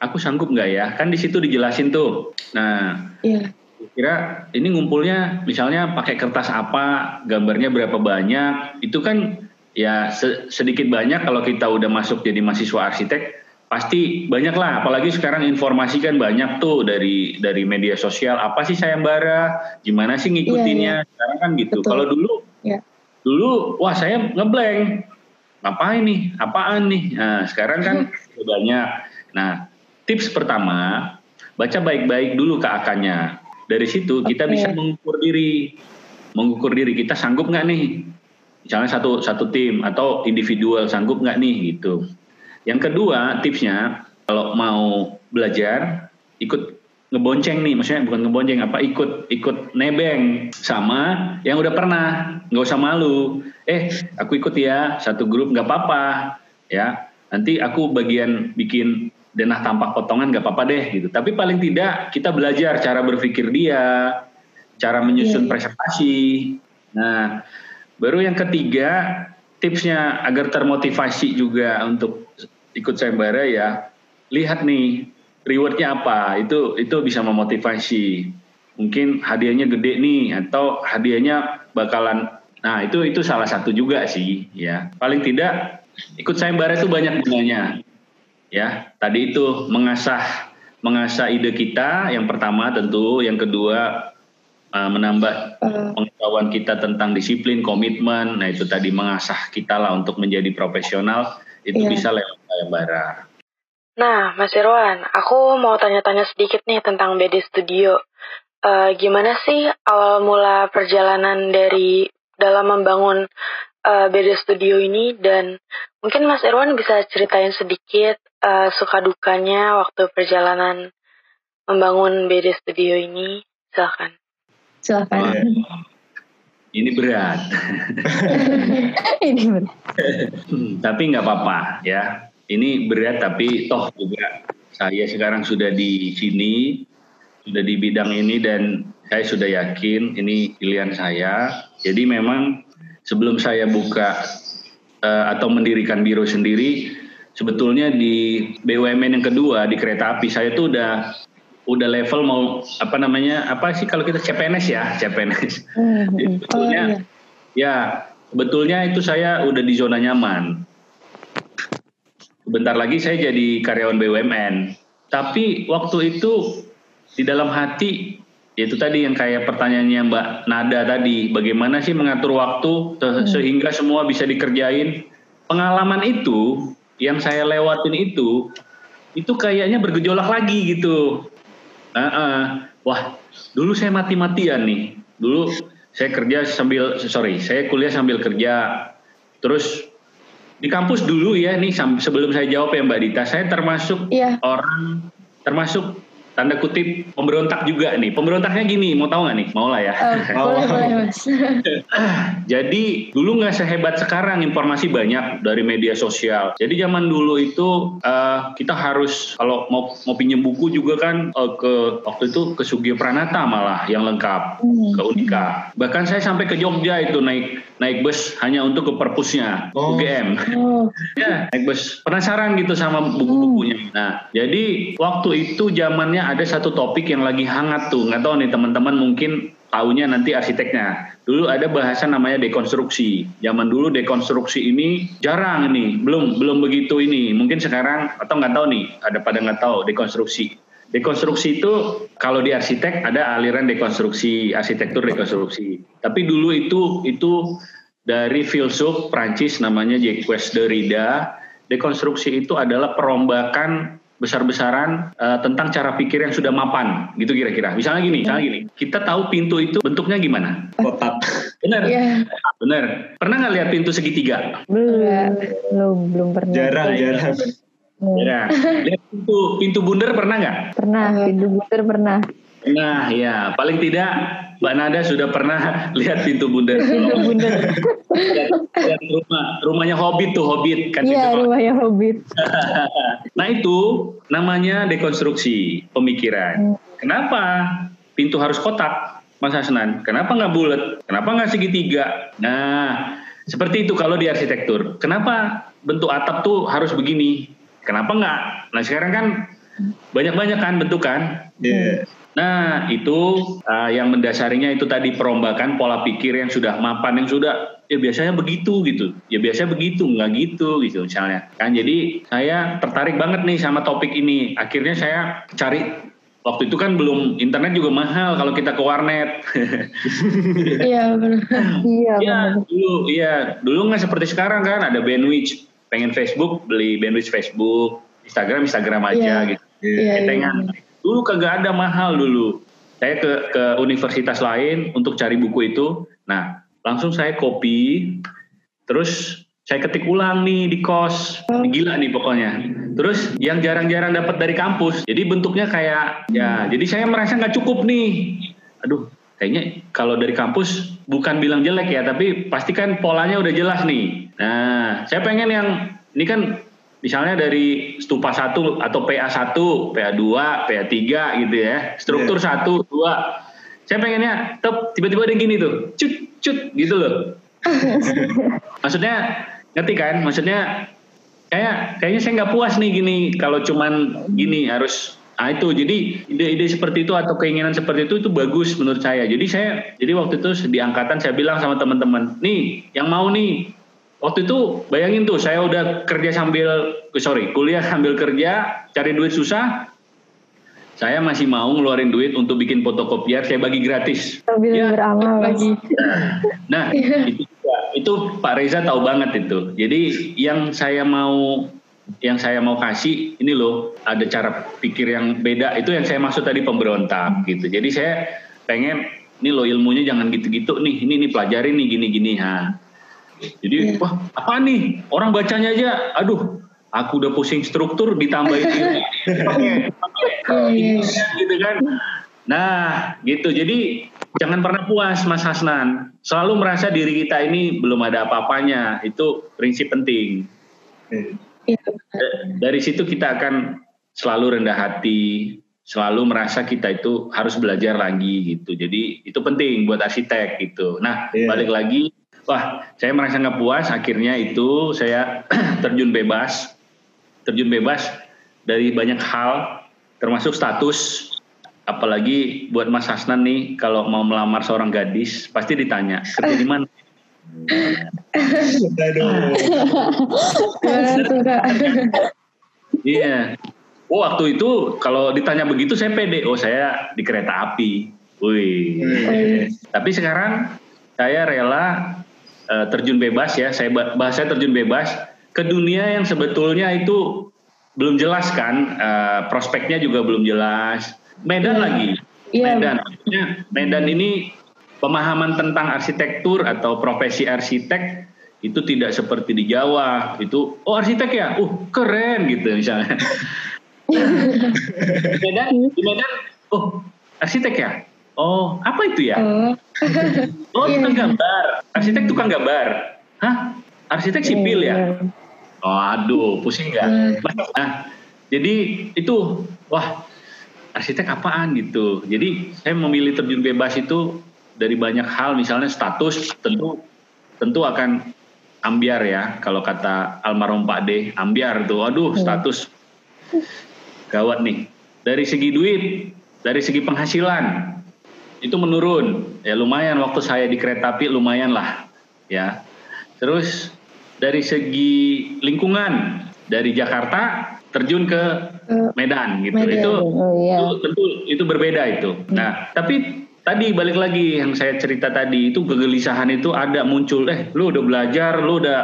aku sanggup nggak ya? Kan di situ dijelasin tuh. Nah, Iya. kira ini ngumpulnya misalnya pakai kertas apa, gambarnya berapa banyak, itu kan ya se- sedikit banyak kalau kita udah masuk jadi mahasiswa arsitek pasti banyak lah apalagi sekarang informasi kan banyak tuh dari dari media sosial apa sih sayembara gimana sih ngikutinnya sekarang kan gitu. Betul. kalau dulu Iya. dulu wah saya ngeblank. Ngapain nih? Apaan nih? Nah sekarang kan udah banyak. Nah tips pertama baca baik-baik dulu keakannya dari situ kita Oke. bisa mengukur diri. Mengukur diri kita sanggup nggak nih? Misalnya satu satu tim atau individual sanggup nggak nih? Gitu yang kedua tipsnya kalau mau belajar ikut ngebonceng nih. Maksudnya bukan ngebonceng apa ikut ikut nebeng. Sama yang udah pernah nggak usah malu. Eh aku ikut ya satu grup nggak apa-apa ya. Nanti aku bagian bikin denah tampak potongan nggak apa-apa deh gitu. Tapi paling tidak kita belajar cara berpikir dia cara menyusun Iya, iya. presentasi. Nah baru yang ketiga tipsnya agar termotivasi juga untuk ikut sayembara ya lihat nih rewardnya apa? Itu itu bisa memotivasi. Mungkin hadiahnya gede nih atau hadiahnya bakalan nah itu itu salah satu juga sih ya. Paling tidak ikut sayembara itu banyak gunanya. Ya tadi itu mengasah mengasah ide kita yang pertama tentu yang kedua uh, menambah pengetahuan kita tentang disiplin komitmen. Nah itu tadi mengasah kita lah untuk menjadi profesional itu Iya. bisa lewat sayembara Nah, Mas Irwan, aku mau tanya-tanya sedikit nih tentang BD Studio. Eh, gimana sih awal mula perjalanan dari dalam membangun eh, BD Studio ini dan mungkin Mas Irwan bisa ceritain sedikit eh, suka dukanya waktu perjalanan membangun BD Studio ini. Silahkan. silakan. Ini berat. Ini berat. Hmm, tapi nggak apa-apa ya. Ini berat tapi toh juga saya sekarang sudah di sini, sudah di bidang ini dan saya sudah yakin ini pilihan saya. Jadi memang sebelum saya buka uh, atau mendirikan biro sendiri, sebetulnya di BUMN yang kedua di kereta api saya tuh udah udah level mau apa namanya apa sih kalau kita CPNS ya CPNS Hmm, hmm. sebetulnya Oh, iya. ya sebetulnya itu saya udah di zona nyaman. Bentar lagi saya jadi karyawan BUMN tapi waktu itu di dalam hati itu tadi yang kayak pertanyaannya Mbak Nada tadi bagaimana sih mengatur waktu se- sehingga semua bisa dikerjain? Pengalaman itu yang saya lewatin itu itu kayaknya bergejolak lagi gitu Ah, ah. wah dulu saya mati-matian nih dulu saya kerja sambil sorry saya kuliah sambil kerja terus di kampus dulu ya nih sebelum saya jawab ya Mbak Dita saya termasuk Iya. orang termasuk tanda kutip pemberontak juga nih pemberontaknya gini mau tahu nggak nih mau lah ya Eh, boleh boleh mas. jadi dulu nggak sehebat sekarang informasi banyak dari media sosial. Jadi zaman dulu itu eh, kita harus kalau mau mau pinjam buku juga kan eh, ke waktu itu ke Sugio Pranata malah yang lengkap ke Unika. Bahkan saya sampai ke Jogja itu naik naik bus hanya untuk ke perpusnya Oh. UGM. Oh, Ya, naik bus. Penasaran gitu sama buku-bukunya. Nah, jadi waktu itu zamannya ada satu topik yang lagi hangat tuh. Nggak tahu nih teman-teman mungkin taunya nanti arsiteknya. Dulu ada bahasa namanya dekonstruksi. Zaman dulu dekonstruksi ini jarang nih, belum belum begitu ini. Mungkin sekarang atau nggak tahu nih, ada pada nggak tahu dekonstruksi. Dekonstruksi itu kalau di arsitek ada aliran dekonstruksi, arsitektur dekonstruksi. Tapi dulu itu itu dari filsuf Prancis namanya Jacques Derrida. Dekonstruksi itu adalah perombakan besar-besaran eh, tentang cara pikir yang sudah mapan, gitu kira-kira. Misalnya gini, misalnya gini, kita tahu pintu itu bentuknya gimana? kotak Benar, iya. benar. Pernah nggak lihat pintu segitiga? Belum, belum, belum pernah. jarang jarang Ya. Lihat pintu pintu bundar pernah nggak? Pernah, pintu butir pernah. Nah, ya paling tidak Mbak Nada sudah pernah lihat pintu bundar. Pintu bundar. lihat, lihat rumah, rumahnya Hobbit tuh Hobbit kan Iya, itu. rumahnya hobbit. Nah itu namanya dekonstruksi pemikiran. Kenapa pintu harus kotak, Mas Hasnan? Kenapa nggak bulat? Kenapa nggak segitiga? Nah seperti itu kalau di arsitektur. Kenapa bentuk atap tuh harus begini? Kenapa nggak? Nah sekarang kan banyak-banyak kan bentukan. Iya. Nah, itu uh, yang mendasarinya itu tadi perombakan pola pikir yang sudah mapan yang sudah ya biasanya begitu gitu. Ya biasanya begitu, nggak gitu gitu misalnya. Kan jadi saya tertarik banget nih sama topik ini. Akhirnya saya cari waktu itu kan belum internet juga mahal kalau kita ke warnet. Iya benar. Iya, Iya, dulu iya, dulu nggak seperti sekarang kan ada bandwidth. Pengen Facebook beli bandwidth Facebook, Instagram Instagram aja Iya. gitu. Iya. Ketengan. Dulu kagak ada mahal dulu. Saya ke ke universitas lain untuk cari buku itu. Nah, langsung saya copy, terus saya ketik ulang nih di kos. Gila nih pokoknya. Terus yang jarang-jarang dapat dari kampus. Jadi bentuknya kayak ya, jadi saya merasa nggak cukup nih. Aduh, kayaknya kalau dari kampus bukan bilang jelek ya, tapi pasti kan polanya udah jelas nih. Nah, saya pengen yang ini kan misalnya dari stupa 1 atau PA1, PA2, PA3 gitu ya. Struktur 1, 2. Saya pengennya tep, tiba-tiba ada yang gini tuh. Cut, cut gitu loh. Maksudnya ngerti kan? Maksudnya kayak kayaknya saya nggak puas nih gini kalau cuman gini harus Ah itu jadi ide-ide seperti itu atau keinginan seperti itu itu bagus menurut saya. Jadi saya jadi waktu itu di angkatan saya bilang sama teman-teman, nih yang mau nih waktu itu bayangin tuh saya udah kerja sambil sorry kuliah sambil kerja cari duit susah. Saya masih mau ngeluarin duit untuk bikin fotokopiar saya bagi gratis. Sambil Ya, beramal lagi. Nah, itu itu Pak Reza tahu banget itu. Jadi yang saya mau yang saya mau kasih ini loh ada cara pikir yang beda itu yang saya maksud tadi pemberontak gitu. Jadi saya pengen ini loh ilmunya jangan gitu-gitu nih. Ini nih pelajari nih gini-gini ha. Jadi wah apa nih orang bacanya aja aduh aku udah pusing struktur ditambah itu Iya, iya. gitu kan. Nah, gitu. Jadi jangan pernah puas Mas Hasnan. Selalu merasa diri kita ini belum ada apa-apanya. Itu prinsip penting. Iya. Dari situ kita akan selalu rendah hati, selalu merasa kita itu harus belajar lagi gitu. Jadi itu penting buat arsitek gitu. Nah, Iya. balik lagi, wah saya merasa nggak puas. Akhirnya itu saya terjun bebas, terjun bebas dari banyak hal, termasuk status. Apalagi buat Mas Hasnan nih, kalau mau melamar seorang gadis, pasti ditanya kerja di mana. Aduh. Iya. Oh waktu itu kalau ditanya begitu saya pede. Oh saya di kereta api. Wih. Tapi sekarang saya rela eh, terjun bebas ya. Saya ba- bahasa terjun bebas ke dunia yang sebetulnya itu belum jelas kan. Eh, prospeknya juga belum jelas. Medan lagi. Iya. Medan. Medan ini pemahaman tentang arsitektur atau profesi arsitek itu tidak seperti di Jawa. Itu oh arsitek ya, uh keren gitu misalnya. di Medan, di Medan, oh arsitek ya. Oh apa itu ya? Oh, Oh tukang gambar. Arsitek tukang gambar. Hah? Arsitek sipil ya? Oh, aduh, pusing nggak? Nah, jadi itu, wah, arsitek apaan gitu. Jadi saya memilih terjun bebas itu dari banyak hal, misalnya status tentu tentu akan ambiar ya. Kalau kata almarhum Pak D, ambiar tuh, aduh status gawat nih. Dari segi duit, dari segi penghasilan itu menurun. Ya lumayan waktu saya di kereta api lumayan lah, ya. Terus dari segi lingkungan dari Jakarta terjun ke Medan gitu. Medan. Itu Oh iya. itu tentu itu berbeda itu. Nah, tapi tadi balik lagi yang saya cerita tadi itu kegelisahan itu ada muncul. Eh, lu udah belajar, lu udah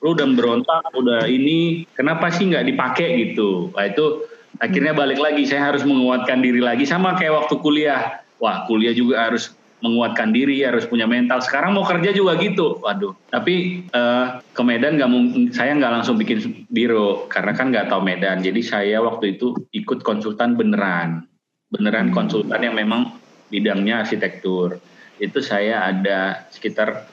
lu udah berontak, udah ini, kenapa sih nggak dipakai gitu? Nah itu akhirnya balik lagi. Saya harus menguatkan diri lagi sama kayak waktu kuliah. Wah, kuliah juga harus menguatkan diri, harus punya mental. Sekarang mau kerja juga gitu. Waduh. Tapi eh, ke Medan nggak mungkin, saya nggak langsung bikin biro karena kan nggak tahu Medan. Jadi saya waktu itu ikut konsultan beneran, beneran konsultan yang memang bidangnya arsitektur. Itu saya ada sekitar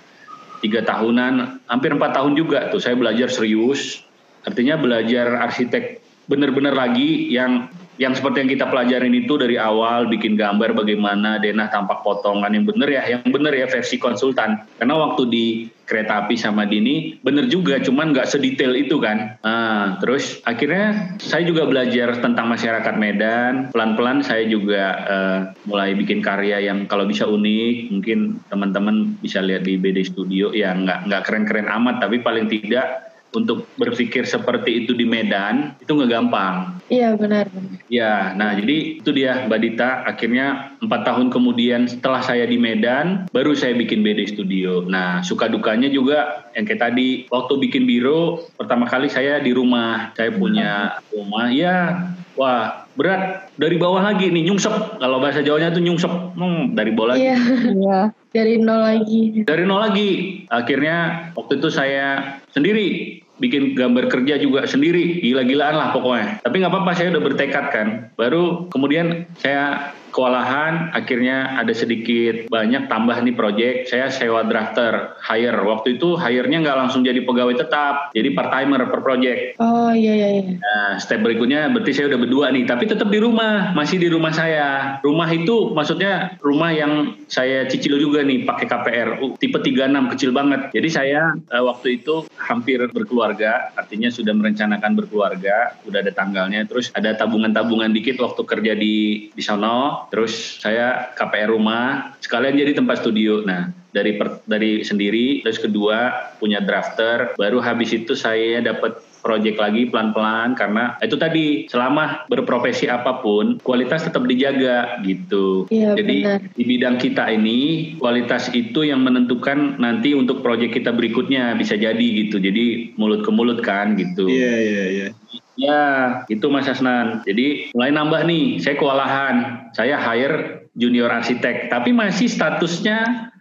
tiga tahunan, hampir empat tahun juga tuh saya belajar serius. Artinya belajar arsitek bener-bener lagi yang yang seperti yang kita pelajarin itu dari awal bikin gambar bagaimana denah tampak potongan yang bener ya yang bener ya versi konsultan. Karena waktu di kereta api sama Dini bener juga cuman nggak sedetail itu kan. Nah, terus akhirnya saya juga belajar tentang masyarakat Medan. Pelan-pelan saya juga eh, mulai bikin karya yang kalau bisa unik mungkin teman-teman bisa lihat di BD Studio. Ya nggak nggak keren-keren amat tapi paling tidak untuk berpikir seperti itu di Medan itu nggak gampang Iya benar benar. Ya, nah jadi itu dia Mbak Dita. Akhirnya empat tahun kemudian setelah saya di Medan, baru saya bikin BD Studio. Nah, suka dukanya juga yang kayak tadi waktu bikin biro pertama kali saya di rumah. Saya punya rumah, ya, wah berat dari bawah lagi nih nyungsep. Kalau bahasa Jawanya tuh nyungsep, hmm, dari bawah lagi. Iya Iya. dari nol lagi. Dari nol lagi. Akhirnya waktu itu saya sendiri bikin gambar kerja juga sendiri. Gila-gilaan lah pokoknya. Tapi nggak apa-apa saya udah bertekad kan. Baru kemudian saya kewalahan akhirnya ada sedikit banyak tambah nih project saya sewa drafter hire waktu itu hire-nya nggak langsung jadi pegawai tetap jadi part timer per project Oh iya iya iya. Nah, step berikutnya berarti saya udah berdua nih, tapi tetap di rumah, masih di rumah saya. Rumah itu maksudnya rumah yang saya cicil juga nih pakai KPR tipe 36 kecil banget. Jadi saya eh, waktu itu hampir berkeluarga, artinya sudah merencanakan berkeluarga, udah ada tanggalnya, terus ada tabungan-tabungan dikit waktu kerja di di sono, terus saya KPR rumah, sekalian jadi tempat studio. Nah, dari per- dari sendiri, terus kedua punya drafter, baru habis itu saya dapat project lagi pelan-pelan karena itu tadi selama berprofesi apa pun kualitas tetap dijaga gitu. Iya, Jadi benar. di bidang kita ini kualitas itu yang menentukan nanti untuk project kita berikutnya bisa jadi gitu. Jadi mulut ke mulut kan gitu. Iya, iya, iya. Ya, itu Mas Hasnan. Jadi mulai nambah nih, saya kewalahan. Saya hire junior arsitek, tapi masih statusnya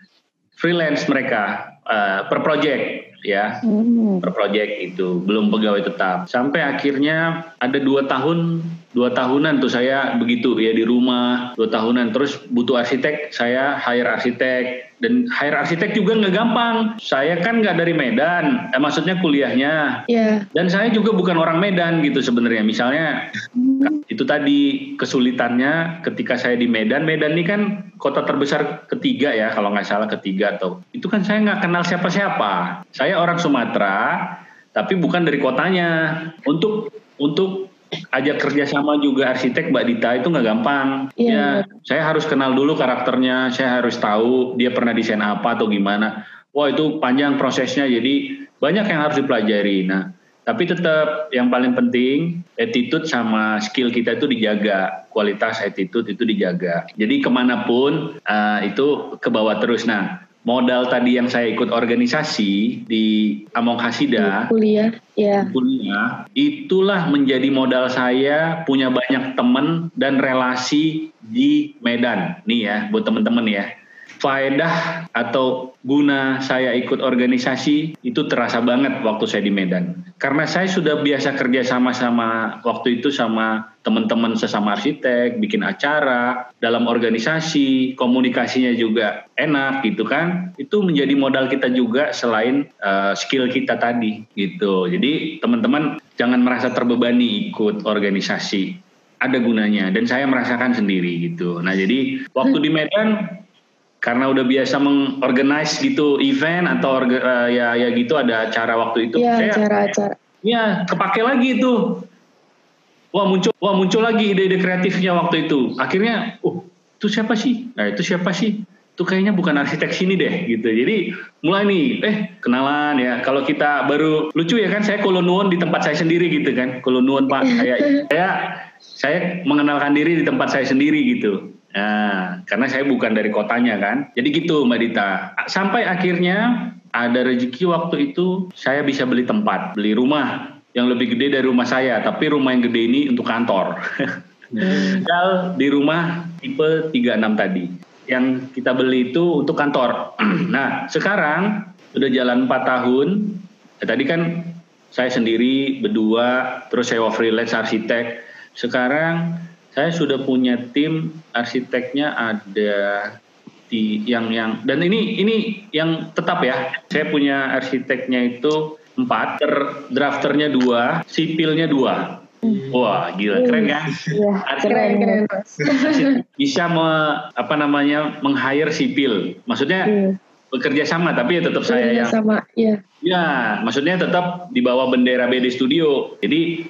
freelance mereka eh, per project. Ya hmm. per project itu belum pegawai tetap sampai akhirnya ada dua tahun dua tahunan tuh saya begitu ya di rumah dua tahunan. Terus butuh arsitek saya hire arsitek. Dan hire arsitek juga nggak gampang. Saya kan nggak dari Medan eh, maksudnya kuliahnya. Yeah. dan saya juga bukan orang Medan gitu sebenarnya. Misalnya hmm. itu tadi kesulitannya ketika saya di Medan. Medan ini kan kota terbesar ketiga ya kalau nggak salah ketiga atau. Itu kan saya nggak kenal siapa-siapa. Saya orang Sumatera tapi bukan dari kotanya. Untuk untuk ajak kerjasama juga arsitek Mbak Dita itu nggak gampang. Yeah. Ya, saya harus kenal dulu karakternya, saya harus tahu dia pernah desain apa atau gimana. Wah itu panjang prosesnya, jadi banyak yang harus dipelajari. Nah, tapi tetap yang paling penting attitude sama skill kita itu dijaga, kualitas attitude itu dijaga. Jadi ke mana pun uh, itu ke bawah terus. Nah, modal tadi yang saya ikut organisasi di Among Hasida kuliah ya. kuliah itulah menjadi modal saya punya banyak teman dan relasi di Medan. Nih ya buat teman-teman ya faedah atau guna saya ikut organisasi itu terasa banget waktu saya di Medan. Karena saya sudah biasa kerja sama-sama waktu itu sama teman-teman sesama arsitek, bikin acara, dalam organisasi, komunikasinya juga enak gitu kan. Itu menjadi modal kita juga selain uh, skill kita tadi gitu. Jadi teman-teman jangan merasa terbebani ikut organisasi ada gunanya dan saya merasakan sendiri gitu. Nah jadi waktu di Medan karena udah biasa mengorganize gitu event atau uh, ya ya gitu ada acara waktu itu ya, saya acara-acara ya kepake lagi itu. Wah muncul wah muncul lagi ide-ide kreatifnya waktu itu. Akhirnya oh itu siapa sih? Nah itu siapa sih? Itu kayaknya bukan arsitek sini deh gitu. Jadi mulai nih eh kenalan ya. Kalau kita baru lucu ya kan saya kolonuan di tempat saya sendiri gitu kan. Kolonuan pak. Saya saya saya mengenalkan diri di tempat saya sendiri gitu Nah, karena saya bukan dari kotanya kan. Jadi gitu Mbak Dita. Sampai akhirnya ada rezeki waktu itu saya bisa beli tempat, beli rumah yang lebih gede dari rumah saya, tapi rumah yang gede ini untuk kantor. Tinggal di rumah tipe 36 tadi. Yang kita beli itu untuk kantor. nah, sekarang udah jalan 4 tahun. Ya, tadi kan saya sendiri berdua, terus saya freelance arsitek. Sekarang saya sudah punya tim arsiteknya ada di yang yang dan ini ini yang tetap ya saya punya arsiteknya itu empat ter drafternya dua sipilnya dua Wah, gila keren kan? Iya, keren keren. Bisa me, apa namanya meng-hire sipil. Maksudnya iya. bekerja sama tapi ya tetap saya yang sama, iya. Ya, maksudnya tetap di bawah bendera BD Studio. Jadi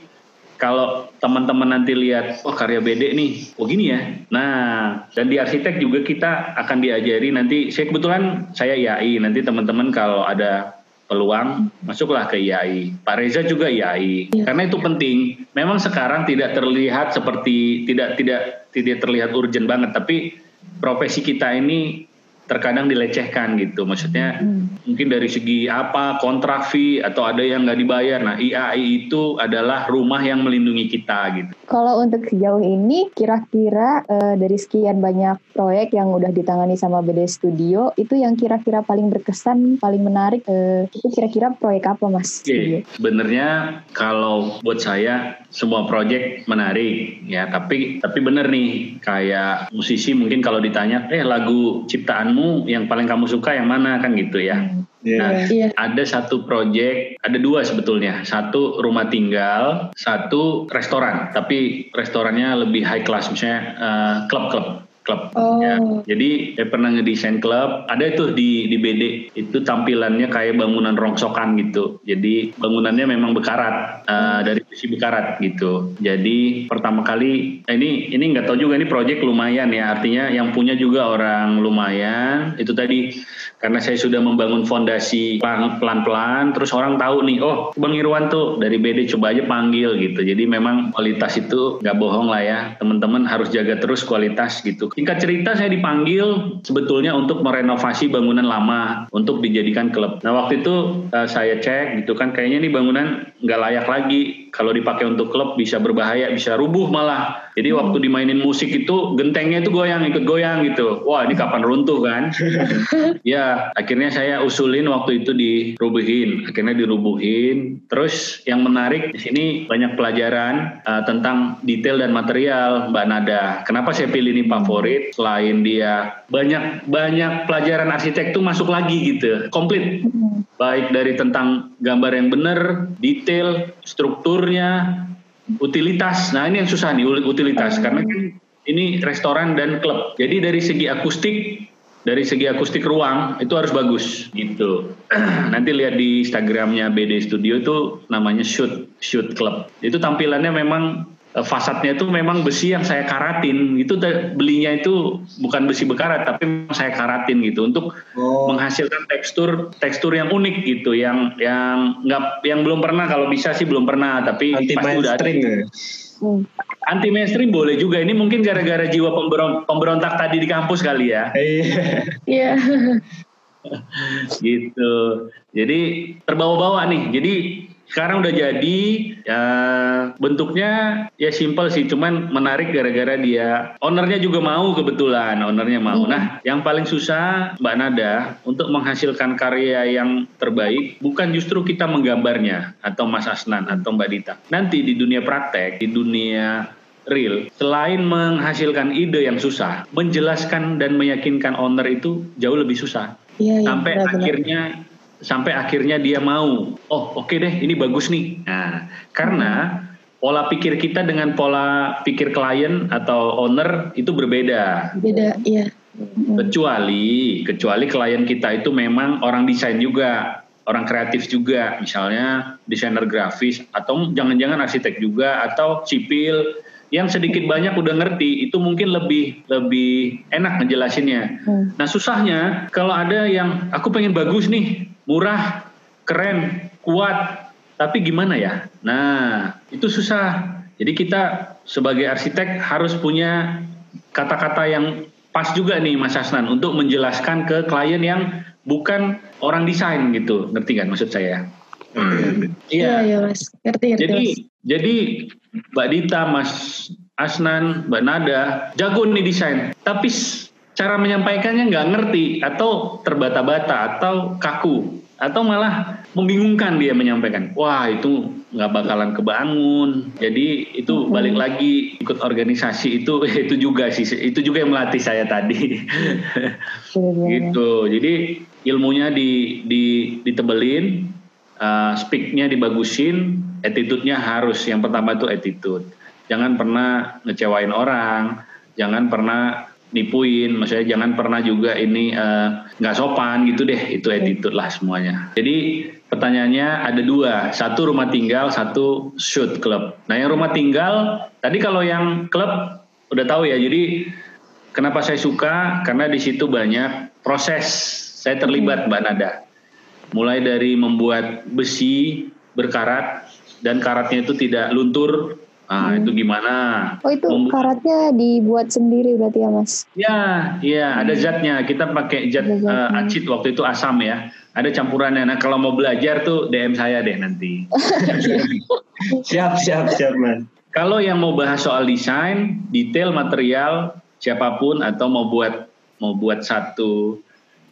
kalau teman-teman nanti lihat, oh karya BD nih, oh gini ya. Nah, dan di arsitek juga kita akan diajari nanti, saya kebetulan saya IAI, nanti teman-teman kalau ada peluang masuklah ke IAI. Pak Reza juga IAI. Ya. Karena itu penting. Memang sekarang tidak terlihat seperti tidak tidak tidak terlihat urgent banget, tapi profesi kita ini terkadang dilecehkan gitu. Maksudnya hmm. mungkin dari segi apa kontrak fee atau ada yang nggak dibayar. Nah IAI itu adalah rumah yang melindungi kita gitu. Kalau untuk sejauh ini kira-kira uh, dari sekian banyak proyek yang udah ditangani sama BD Studio itu yang kira-kira paling berkesan, paling menarik uh, itu kira-kira proyek apa Mas? Oke, okay. sebenarnya kalau buat saya semua proyek menarik ya, tapi tapi bener nih kayak musisi mungkin kalau ditanya eh lagu ciptaan pekerjaanmu yang paling kamu suka yang mana kan gitu ya. Hmm. Yeah. Nah, yeah. ada satu proyek, ada dua sebetulnya. Satu rumah tinggal, satu restoran. Tapi restorannya lebih high class, misalnya uh, klub-klub klub. Oh. Ya. Jadi saya pernah ngedesain klub, ada itu di di BD itu tampilannya kayak bangunan rongsokan gitu. Jadi bangunannya memang bekarat uh, dari besi bekarat gitu. Jadi pertama kali eh, ini ini nggak tahu juga ini proyek lumayan ya. Artinya yang punya juga orang lumayan. Itu tadi karena saya sudah membangun fondasi pelan-pelan terus orang tahu nih oh Bang Irwan tuh dari BD coba aja panggil gitu jadi memang kualitas itu nggak bohong lah ya teman-teman harus jaga terus kualitas gitu singkat cerita saya dipanggil sebetulnya untuk merenovasi bangunan lama untuk dijadikan klub nah waktu itu uh, saya cek gitu kan kayaknya nih bangunan nggak layak lagi kalau dipakai untuk klub bisa berbahaya, bisa rubuh malah. Jadi hmm. waktu dimainin musik itu gentengnya itu goyang, ikut goyang gitu. Wah ini kapan runtuh kan? ya akhirnya saya usulin waktu itu dirubuhin, akhirnya dirubuhin. Terus yang menarik di sini banyak pelajaran uh, tentang detail dan material Mbak Nada. Kenapa saya pilih ini favorit? Selain dia banyak banyak pelajaran arsitek tuh masuk lagi gitu, komplit. Hmm. Baik dari tentang gambar yang benar, detail, strukturnya, utilitas. Nah ini yang susah nih utilitas karena kan ini restoran dan klub. Jadi dari segi akustik, dari segi akustik ruang itu harus bagus gitu. Nanti lihat di Instagramnya BD Studio itu namanya Shoot Shoot Club. Itu tampilannya memang fasadnya itu memang besi yang saya karatin itu belinya itu bukan besi bekarat tapi saya karatin gitu untuk oh. menghasilkan tekstur tekstur yang unik gitu yang yang nggak yang belum pernah kalau bisa sih belum pernah tapi anti pasti udah ada. Ya? Hmm. Anti mainstream boleh juga. Ini mungkin gara-gara jiwa pemberontak tadi di kampus kali ya. Iya. gitu. Jadi terbawa-bawa nih. Jadi sekarang udah jadi ya bentuknya ya simple sih cuman menarik gara-gara dia ownernya juga mau kebetulan ownernya mau. Hmm. nah yang paling susah Mbak Nada untuk menghasilkan karya yang terbaik bukan justru kita menggambarnya atau Mas Asnan atau Mbak Dita. Nanti di dunia praktek di dunia real selain menghasilkan ide yang susah menjelaskan dan meyakinkan owner itu jauh lebih susah. Ya, ya, sampai benar, akhirnya sampai akhirnya dia mau oh oke okay deh ini bagus nih. Nah karena pola pikir kita dengan pola pikir klien atau owner itu berbeda. Beda iya. Kecuali kecuali klien kita itu memang orang desain juga orang kreatif juga. Misalnya desainer grafis atau jangan-jangan arsitek juga atau sipil yang sedikit banyak udah ngerti itu mungkin lebih lebih enak ngejelasinnya. Hmm. Nah susahnya kalau ada yang aku pengen bagus nih, murah, keren, kuat, tapi gimana ya? Nah itu susah. Jadi kita sebagai arsitek harus punya kata-kata yang pas juga nih Mas Asnan untuk menjelaskan ke klien yang bukan orang desain gitu, ngerti kan maksud saya? Iya, iya Mas, ngerti ngerti. Jadi mas. jadi Mbak Dita, Mas Asnan, Mbak Nada, jago nih desain. Tapi cara menyampaikannya nggak ngerti atau terbata-bata atau kaku atau malah membingungkan dia menyampaikan. Wah itu nggak bakalan kebangun. Jadi itu balik lagi ikut organisasi itu itu juga sih itu juga yang melatih saya tadi. gitu. Jadi ilmunya di, di ditebelin, uh, speaknya dibagusin, attitude-nya harus yang pertama itu attitude jangan pernah ngecewain orang, jangan pernah nipuin, maksudnya jangan pernah juga ini eh, nggak uh, sopan gitu deh, itu attitude lah semuanya. Jadi pertanyaannya ada dua, satu rumah tinggal, satu shoot club. Nah yang rumah tinggal, tadi kalau yang klub udah tahu ya, jadi kenapa saya suka karena di situ banyak proses saya terlibat Mbak Nada. Mulai dari membuat besi berkarat dan karatnya itu tidak luntur Ah, hmm. itu gimana? Oh, itu Mem karatnya dibuat sendiri berarti ya, Mas? Ya, iya, ada zatnya. Kita pakai zat uh, acid waktu itu asam ya. Ada campurannya. Nah, kalau mau belajar tuh DM saya deh nanti. siap, siap, siap, Mas. Kalau yang mau bahas soal desain, detail material, siapa pun atau mau buat mau buat satu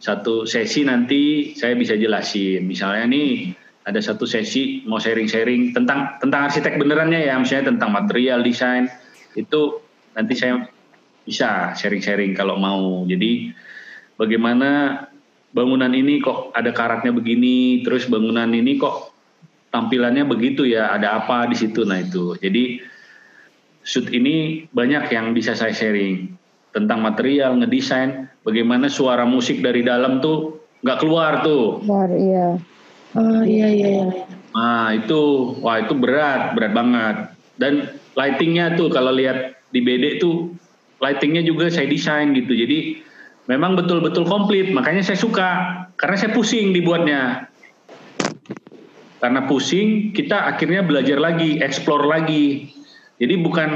satu sesi nanti saya bisa jelasin. Misalnya nih ada satu sesi mau sharing-sharing tentang tentang arsitek benerannya ya, misalnya tentang material desain itu nanti saya bisa sharing-sharing kalau mau. Jadi bagaimana bangunan ini kok ada karatnya begini, terus bangunan ini kok tampilannya begitu ya, ada apa di situ. Nah itu. Jadi shoot ini banyak yang bisa saya sharing tentang material, ngedesain, bagaimana suara musik dari dalam tuh nggak keluar tuh. Keluar, iya Oh iya iya. iya. Nah itu wah itu berat berat banget. Dan lightingnya tuh kalau lihat di BD tuh lightingnya juga saya desain gitu. Jadi memang betul-betul komplit. Makanya saya suka karena saya pusing dibuatnya. Karena pusing kita akhirnya belajar lagi explore lagi. Jadi bukan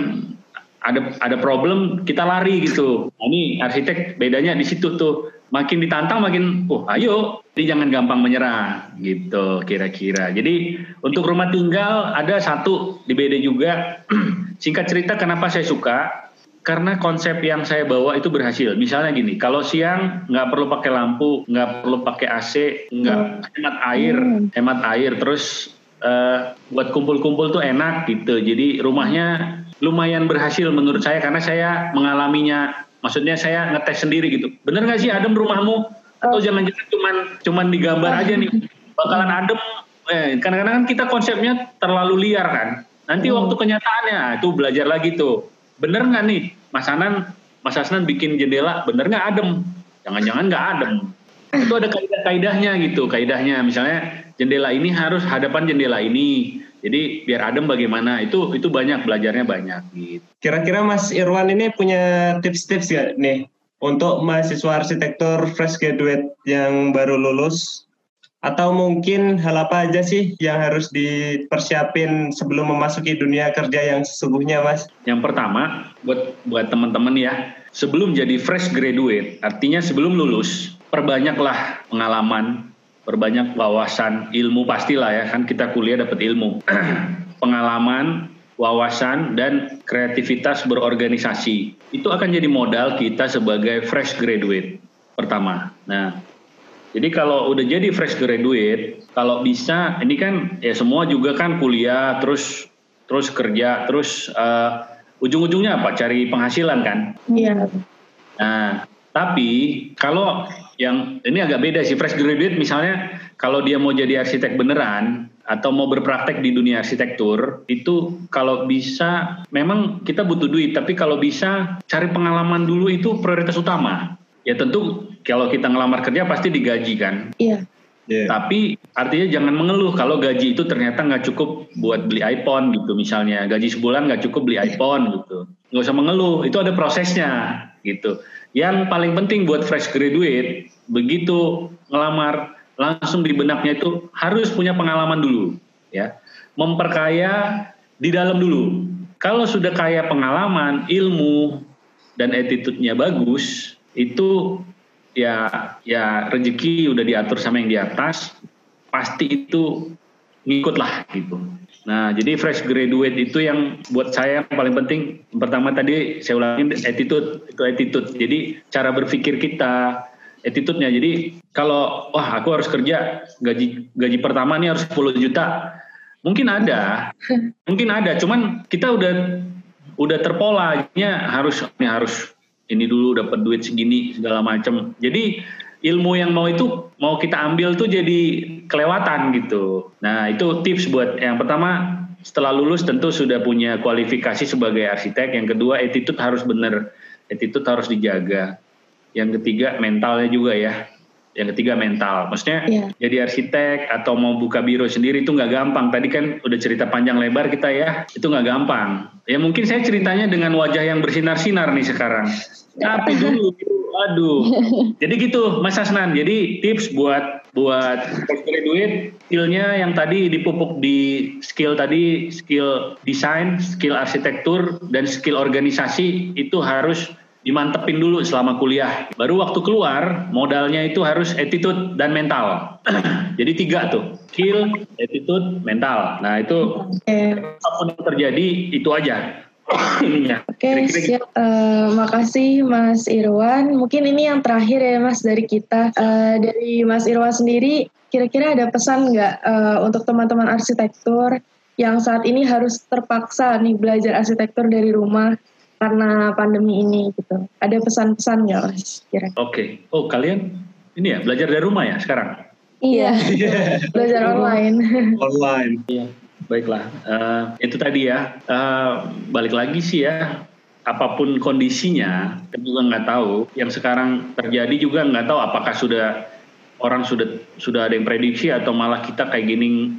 ada ada problem kita lari gitu. Nah, ini arsitek bedanya di situ tuh makin ditantang makin oh ayo jadi jangan gampang menyerah gitu kira-kira jadi untuk rumah tinggal ada satu di BD juga singkat cerita kenapa saya suka karena konsep yang saya bawa itu berhasil. Misalnya gini, kalau siang nggak perlu pakai lampu, nggak perlu pakai AC, nggak hmm. hemat air, hmm. hemat air, terus uh, buat kumpul-kumpul tuh enak gitu. Jadi rumahnya lumayan berhasil menurut saya karena saya mengalaminya. Maksudnya saya ngetes sendiri gitu. Bener nggak sih adem rumahmu? Atau oh. jangan-jangan cuman cuman digambar aja nih bakalan adem. Eh, kadang-kadang kan kita konsepnya terlalu liar kan. Nanti hmm. waktu kenyataannya itu belajar lagi tuh bener nggak nih Mas Anan Mas Asnan bikin jendela bener nggak adem jangan-jangan nggak adem itu ada kaidah-kaidahnya gitu kaidahnya misalnya jendela ini harus hadapan jendela ini jadi biar adem bagaimana itu itu banyak belajarnya banyak gitu kira-kira Mas Irwan ini punya tips-tips gak nih untuk mahasiswa arsitektur fresh graduate yang baru lulus atau mungkin hal apa aja sih yang harus dipersiapin sebelum memasuki dunia kerja yang sesungguhnya, Mas? Yang pertama, buat buat teman-teman ya, sebelum jadi fresh graduate, artinya sebelum lulus, perbanyaklah pengalaman, perbanyak wawasan, ilmu pastilah ya, kan kita kuliah dapat ilmu. pengalaman, wawasan dan kreativitas berorganisasi. Itu akan jadi modal kita sebagai fresh graduate pertama. Nah, jadi kalau udah jadi fresh graduate, kalau bisa ini kan ya semua juga kan kuliah terus terus kerja terus uh, ujung-ujungnya apa? Cari penghasilan kan? Iya. Nah, tapi kalau yang ini agak beda sih fresh graduate misalnya kalau dia mau jadi arsitek beneran atau mau berpraktek di dunia arsitektur itu kalau bisa memang kita butuh duit tapi kalau bisa cari pengalaman dulu itu prioritas utama ya tentu kalau kita ngelamar kerja pasti digaji kan. Iya. Yeah. Tapi artinya jangan mengeluh kalau gaji itu ternyata nggak cukup buat beli iPhone gitu misalnya gaji sebulan nggak cukup beli iya. iPhone gitu nggak usah mengeluh itu ada prosesnya gitu yang paling penting buat fresh graduate begitu ngelamar langsung di benaknya itu harus punya pengalaman dulu ya memperkaya di dalam dulu kalau sudah kaya pengalaman ilmu dan attitude-nya bagus itu ya ya rezeki udah diatur sama yang di atas pasti itu ngikut lah gitu. Nah jadi fresh graduate itu yang buat saya yang paling penting pertama tadi saya ulangin attitude itu attitude. Jadi cara berpikir kita attitude-nya. Jadi kalau wah aku harus kerja gaji gaji pertama nih harus 10 juta. Mungkin ada. Mungkin ada, cuman kita udah udah terpolanya harus ini harus ini dulu dapat duit segini segala macam. Jadi ilmu yang mau itu mau kita ambil tuh jadi kelewatan gitu. Nah itu tips buat yang pertama setelah lulus tentu sudah punya kualifikasi sebagai arsitek. Yang kedua attitude harus benar, attitude harus dijaga. Yang ketiga mentalnya juga ya. Yang ketiga mental, maksudnya yeah. jadi arsitek atau mau buka biro sendiri itu nggak gampang. Tadi kan udah cerita panjang lebar kita ya, itu nggak gampang. Ya mungkin saya ceritanya dengan wajah yang bersinar-sinar nih sekarang. Tapi dulu, aduh. Jadi gitu, Mas Asnan. Jadi tips buat buat graduate skillnya yang tadi dipupuk di skill tadi, skill desain, skill arsitektur, dan skill organisasi itu harus dimantepin dulu selama kuliah. Baru waktu keluar modalnya itu harus attitude dan mental. Jadi tiga tuh, skill, attitude, mental. Nah itu okay. apa pun yang terjadi itu aja. Oke, okay, siap. Uh, makasih Mas Irwan. Mungkin ini yang terakhir ya Mas dari kita. Uh, dari Mas Irwan sendiri, kira-kira ada pesan nggak uh, untuk teman-teman arsitektur yang saat ini harus terpaksa nih belajar arsitektur dari rumah karena pandemi ini gitu. Ada pesan-pesan nggak mas? Oke. Okay. Oh kalian ini ya belajar dari rumah ya sekarang? Iya. belajar online. online. Iya. Baiklah. Uh, itu tadi ya. Uh, balik lagi sih ya. Apa pun kondisinya, kita juga nggak tahu. Yang sekarang terjadi juga nggak tahu apakah sudah orang sudah sudah ada yang prediksi atau malah kita kayak gini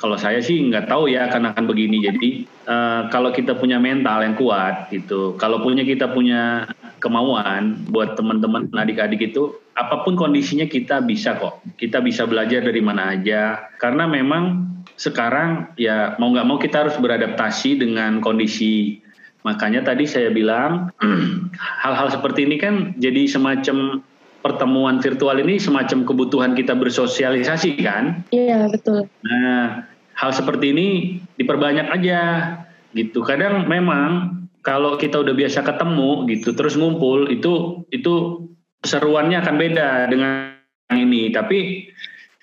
kalau saya sih nggak tahu ya akan akan begini. Jadi uh, kalau kita punya mental yang kuat gitu, kalau punya kita punya kemauan buat teman-teman adik-adik itu, apa pun kondisinya kita bisa kok. Kita bisa belajar dari mana aja. Karena memang sekarang ya mau nggak mau kita harus beradaptasi dengan kondisi. Makanya tadi saya bilang hal-hal seperti ini kan jadi semacam pertemuan virtual ini semacam kebutuhan kita bersosialisasi kan? Iya betul. Nah, hal seperti ini diperbanyak aja gitu. Kadang memang kalau kita udah biasa ketemu gitu, terus ngumpul itu itu seruannya akan beda dengan ini. Tapi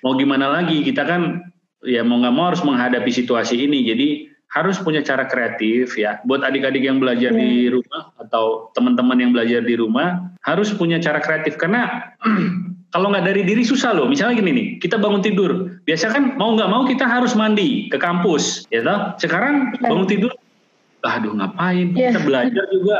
mau gimana lagi kita kan ya mau nggak mau harus menghadapi situasi ini. Jadi harus punya cara kreatif ya buat adik-adik yang belajar yeah. di iya. rumah atau teman-teman yang belajar di rumah harus punya cara kreatif karena kalau nggak dari diri susah loh misalnya gini nih kita bangun tidur biasa kan mau nggak mau kita harus mandi ke kampus ya toh sekarang yeah. bangun tidur aduh ngapain yeah. kita belajar juga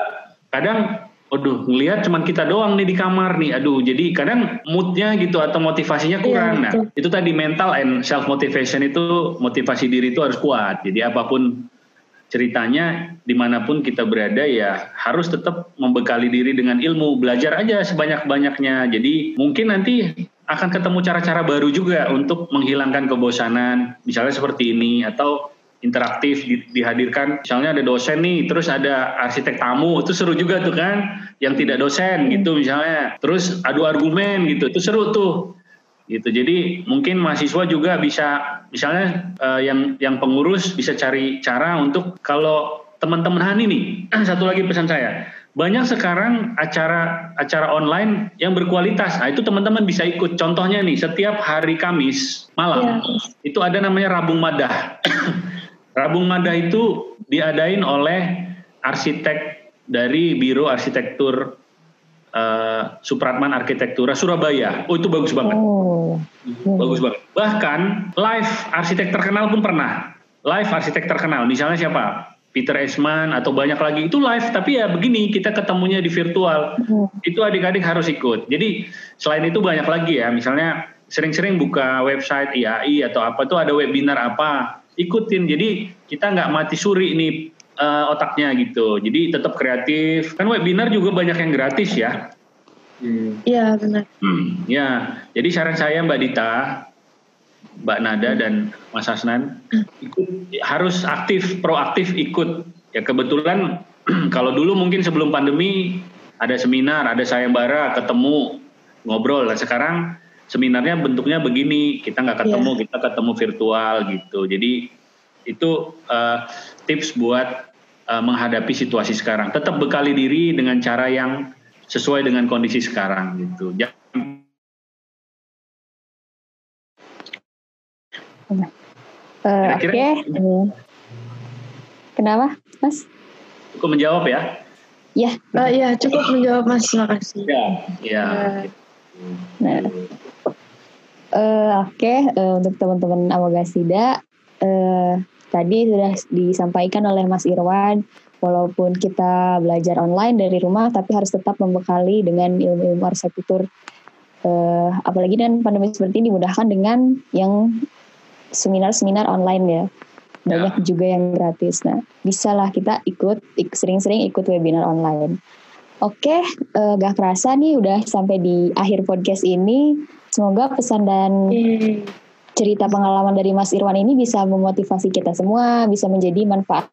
kadang Waduh, ngelihat cuman kita doang nih di kamar nih. Aduh, jadi kadang moodnya gitu atau motivasinya iya, kurang. Ya, nah, itu tadi mental and self motivation itu motivasi diri itu harus kuat. Jadi apa pun ceritanya, di mana pun kita berada ya harus tetap membekali diri dengan ilmu. Belajar aja sebanyak-banyaknya. Jadi mungkin nanti akan ketemu cara-cara baru juga untuk menghilangkan kebosanan. Misalnya seperti ini atau interaktif di, dihadirkan misalnya ada dosen nih terus ada arsitek tamu itu seru juga tuh kan yang tidak dosen gitu misalnya terus adu argumen gitu itu seru tuh gitu jadi mungkin mahasiswa juga bisa misalnya uh, yang yang pengurus bisa cari cara untuk kalau teman-teman Hani nih satu lagi pesan saya banyak sekarang acara acara online yang berkualitas. Nah, itu teman-teman bisa ikut. Contohnya nih, setiap hari Kamis malam ya. itu ada namanya Rabung Madah. Rabung Mada itu diadain oleh arsitek dari Biro Arsitektur uh, Supratman Arsitektura Surabaya. Oh itu bagus banget. Oh. Bagus banget. Bahkan live arsitek terkenal pun pernah. Live arsitek terkenal. Misalnya siapa? Peter Esman atau banyak lagi itu live tapi ya begini kita ketemunya di virtual hmm. itu adik-adik harus ikut jadi selain itu banyak lagi ya misalnya sering-sering buka website IAI atau apa tuh ada webinar apa ikutin. Jadi kita nggak mati suri nih uh, otaknya gitu. Jadi tetap kreatif. Kan webinar juga banyak yang gratis ya? Iya hmm. benar. Hmm, ya jadi saran saya mbak Dita mbak Nada dan Mas Hasnan ikut harus aktif proaktif ikut. Ya kebetulan kalau dulu mungkin sebelum pandemi ada seminar ada sayembara ketemu ngobrol. Lah sekarang seminarnya bentuknya begini kita nggak ketemu yeah. kita ketemu virtual gitu jadi itu uh, tips buat uh, menghadapi situasi sekarang tetap bekali diri dengan cara yang sesuai dengan kondisi sekarang gitu uh, Oke, okay. kenapa, Mas? Cukup menjawab ya? Ya, uh, ya cukup menjawab Mas. Terima kasih. Ya, ya. Nah, Uh, Oke, okay, uh, eh, untuk teman-teman Awagasida, uh, tadi sudah disampaikan oleh Mas Irwan, walaupun kita belajar online dari rumah, tapi harus tetap membekali dengan ilmu-ilmu arsitektur. Uh, apalagi dengan pandemi seperti ini dimudahkan dengan yang seminar-seminar online ya. Banyak ya. juga yang gratis. Nah, bisalah kita ikut, sering-sering ikut webinar online. Oke, uh, gak kerasa nih udah sampai di akhir podcast ini. Semoga pesan dan cerita pengalaman dari Mas Irwan ini bisa memotivasi kita semua, bisa menjadi manfaat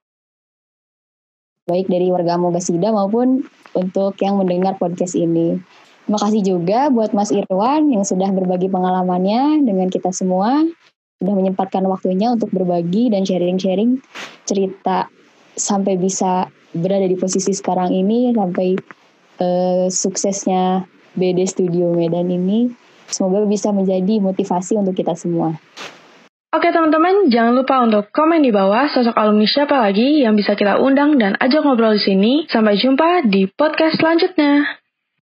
baik dari warga Mogasida maupun untuk yang mendengar podcast ini. Terima kasih juga buat Mas Irwan yang sudah berbagi pengalamannya dengan kita semua, sudah menyempatkan waktunya untuk berbagi dan sharing-sharing cerita sampai bisa berada di posisi sekarang ini, sampai uh, suksesnya BD Studio Medan ini. Semoga bisa menjadi motivasi untuk kita semua. Oke teman-teman, jangan lupa untuk komen di bawah sosok alumni siapa lagi yang bisa kita undang dan ajak ngobrol di sini. Sampai jumpa di podcast selanjutnya.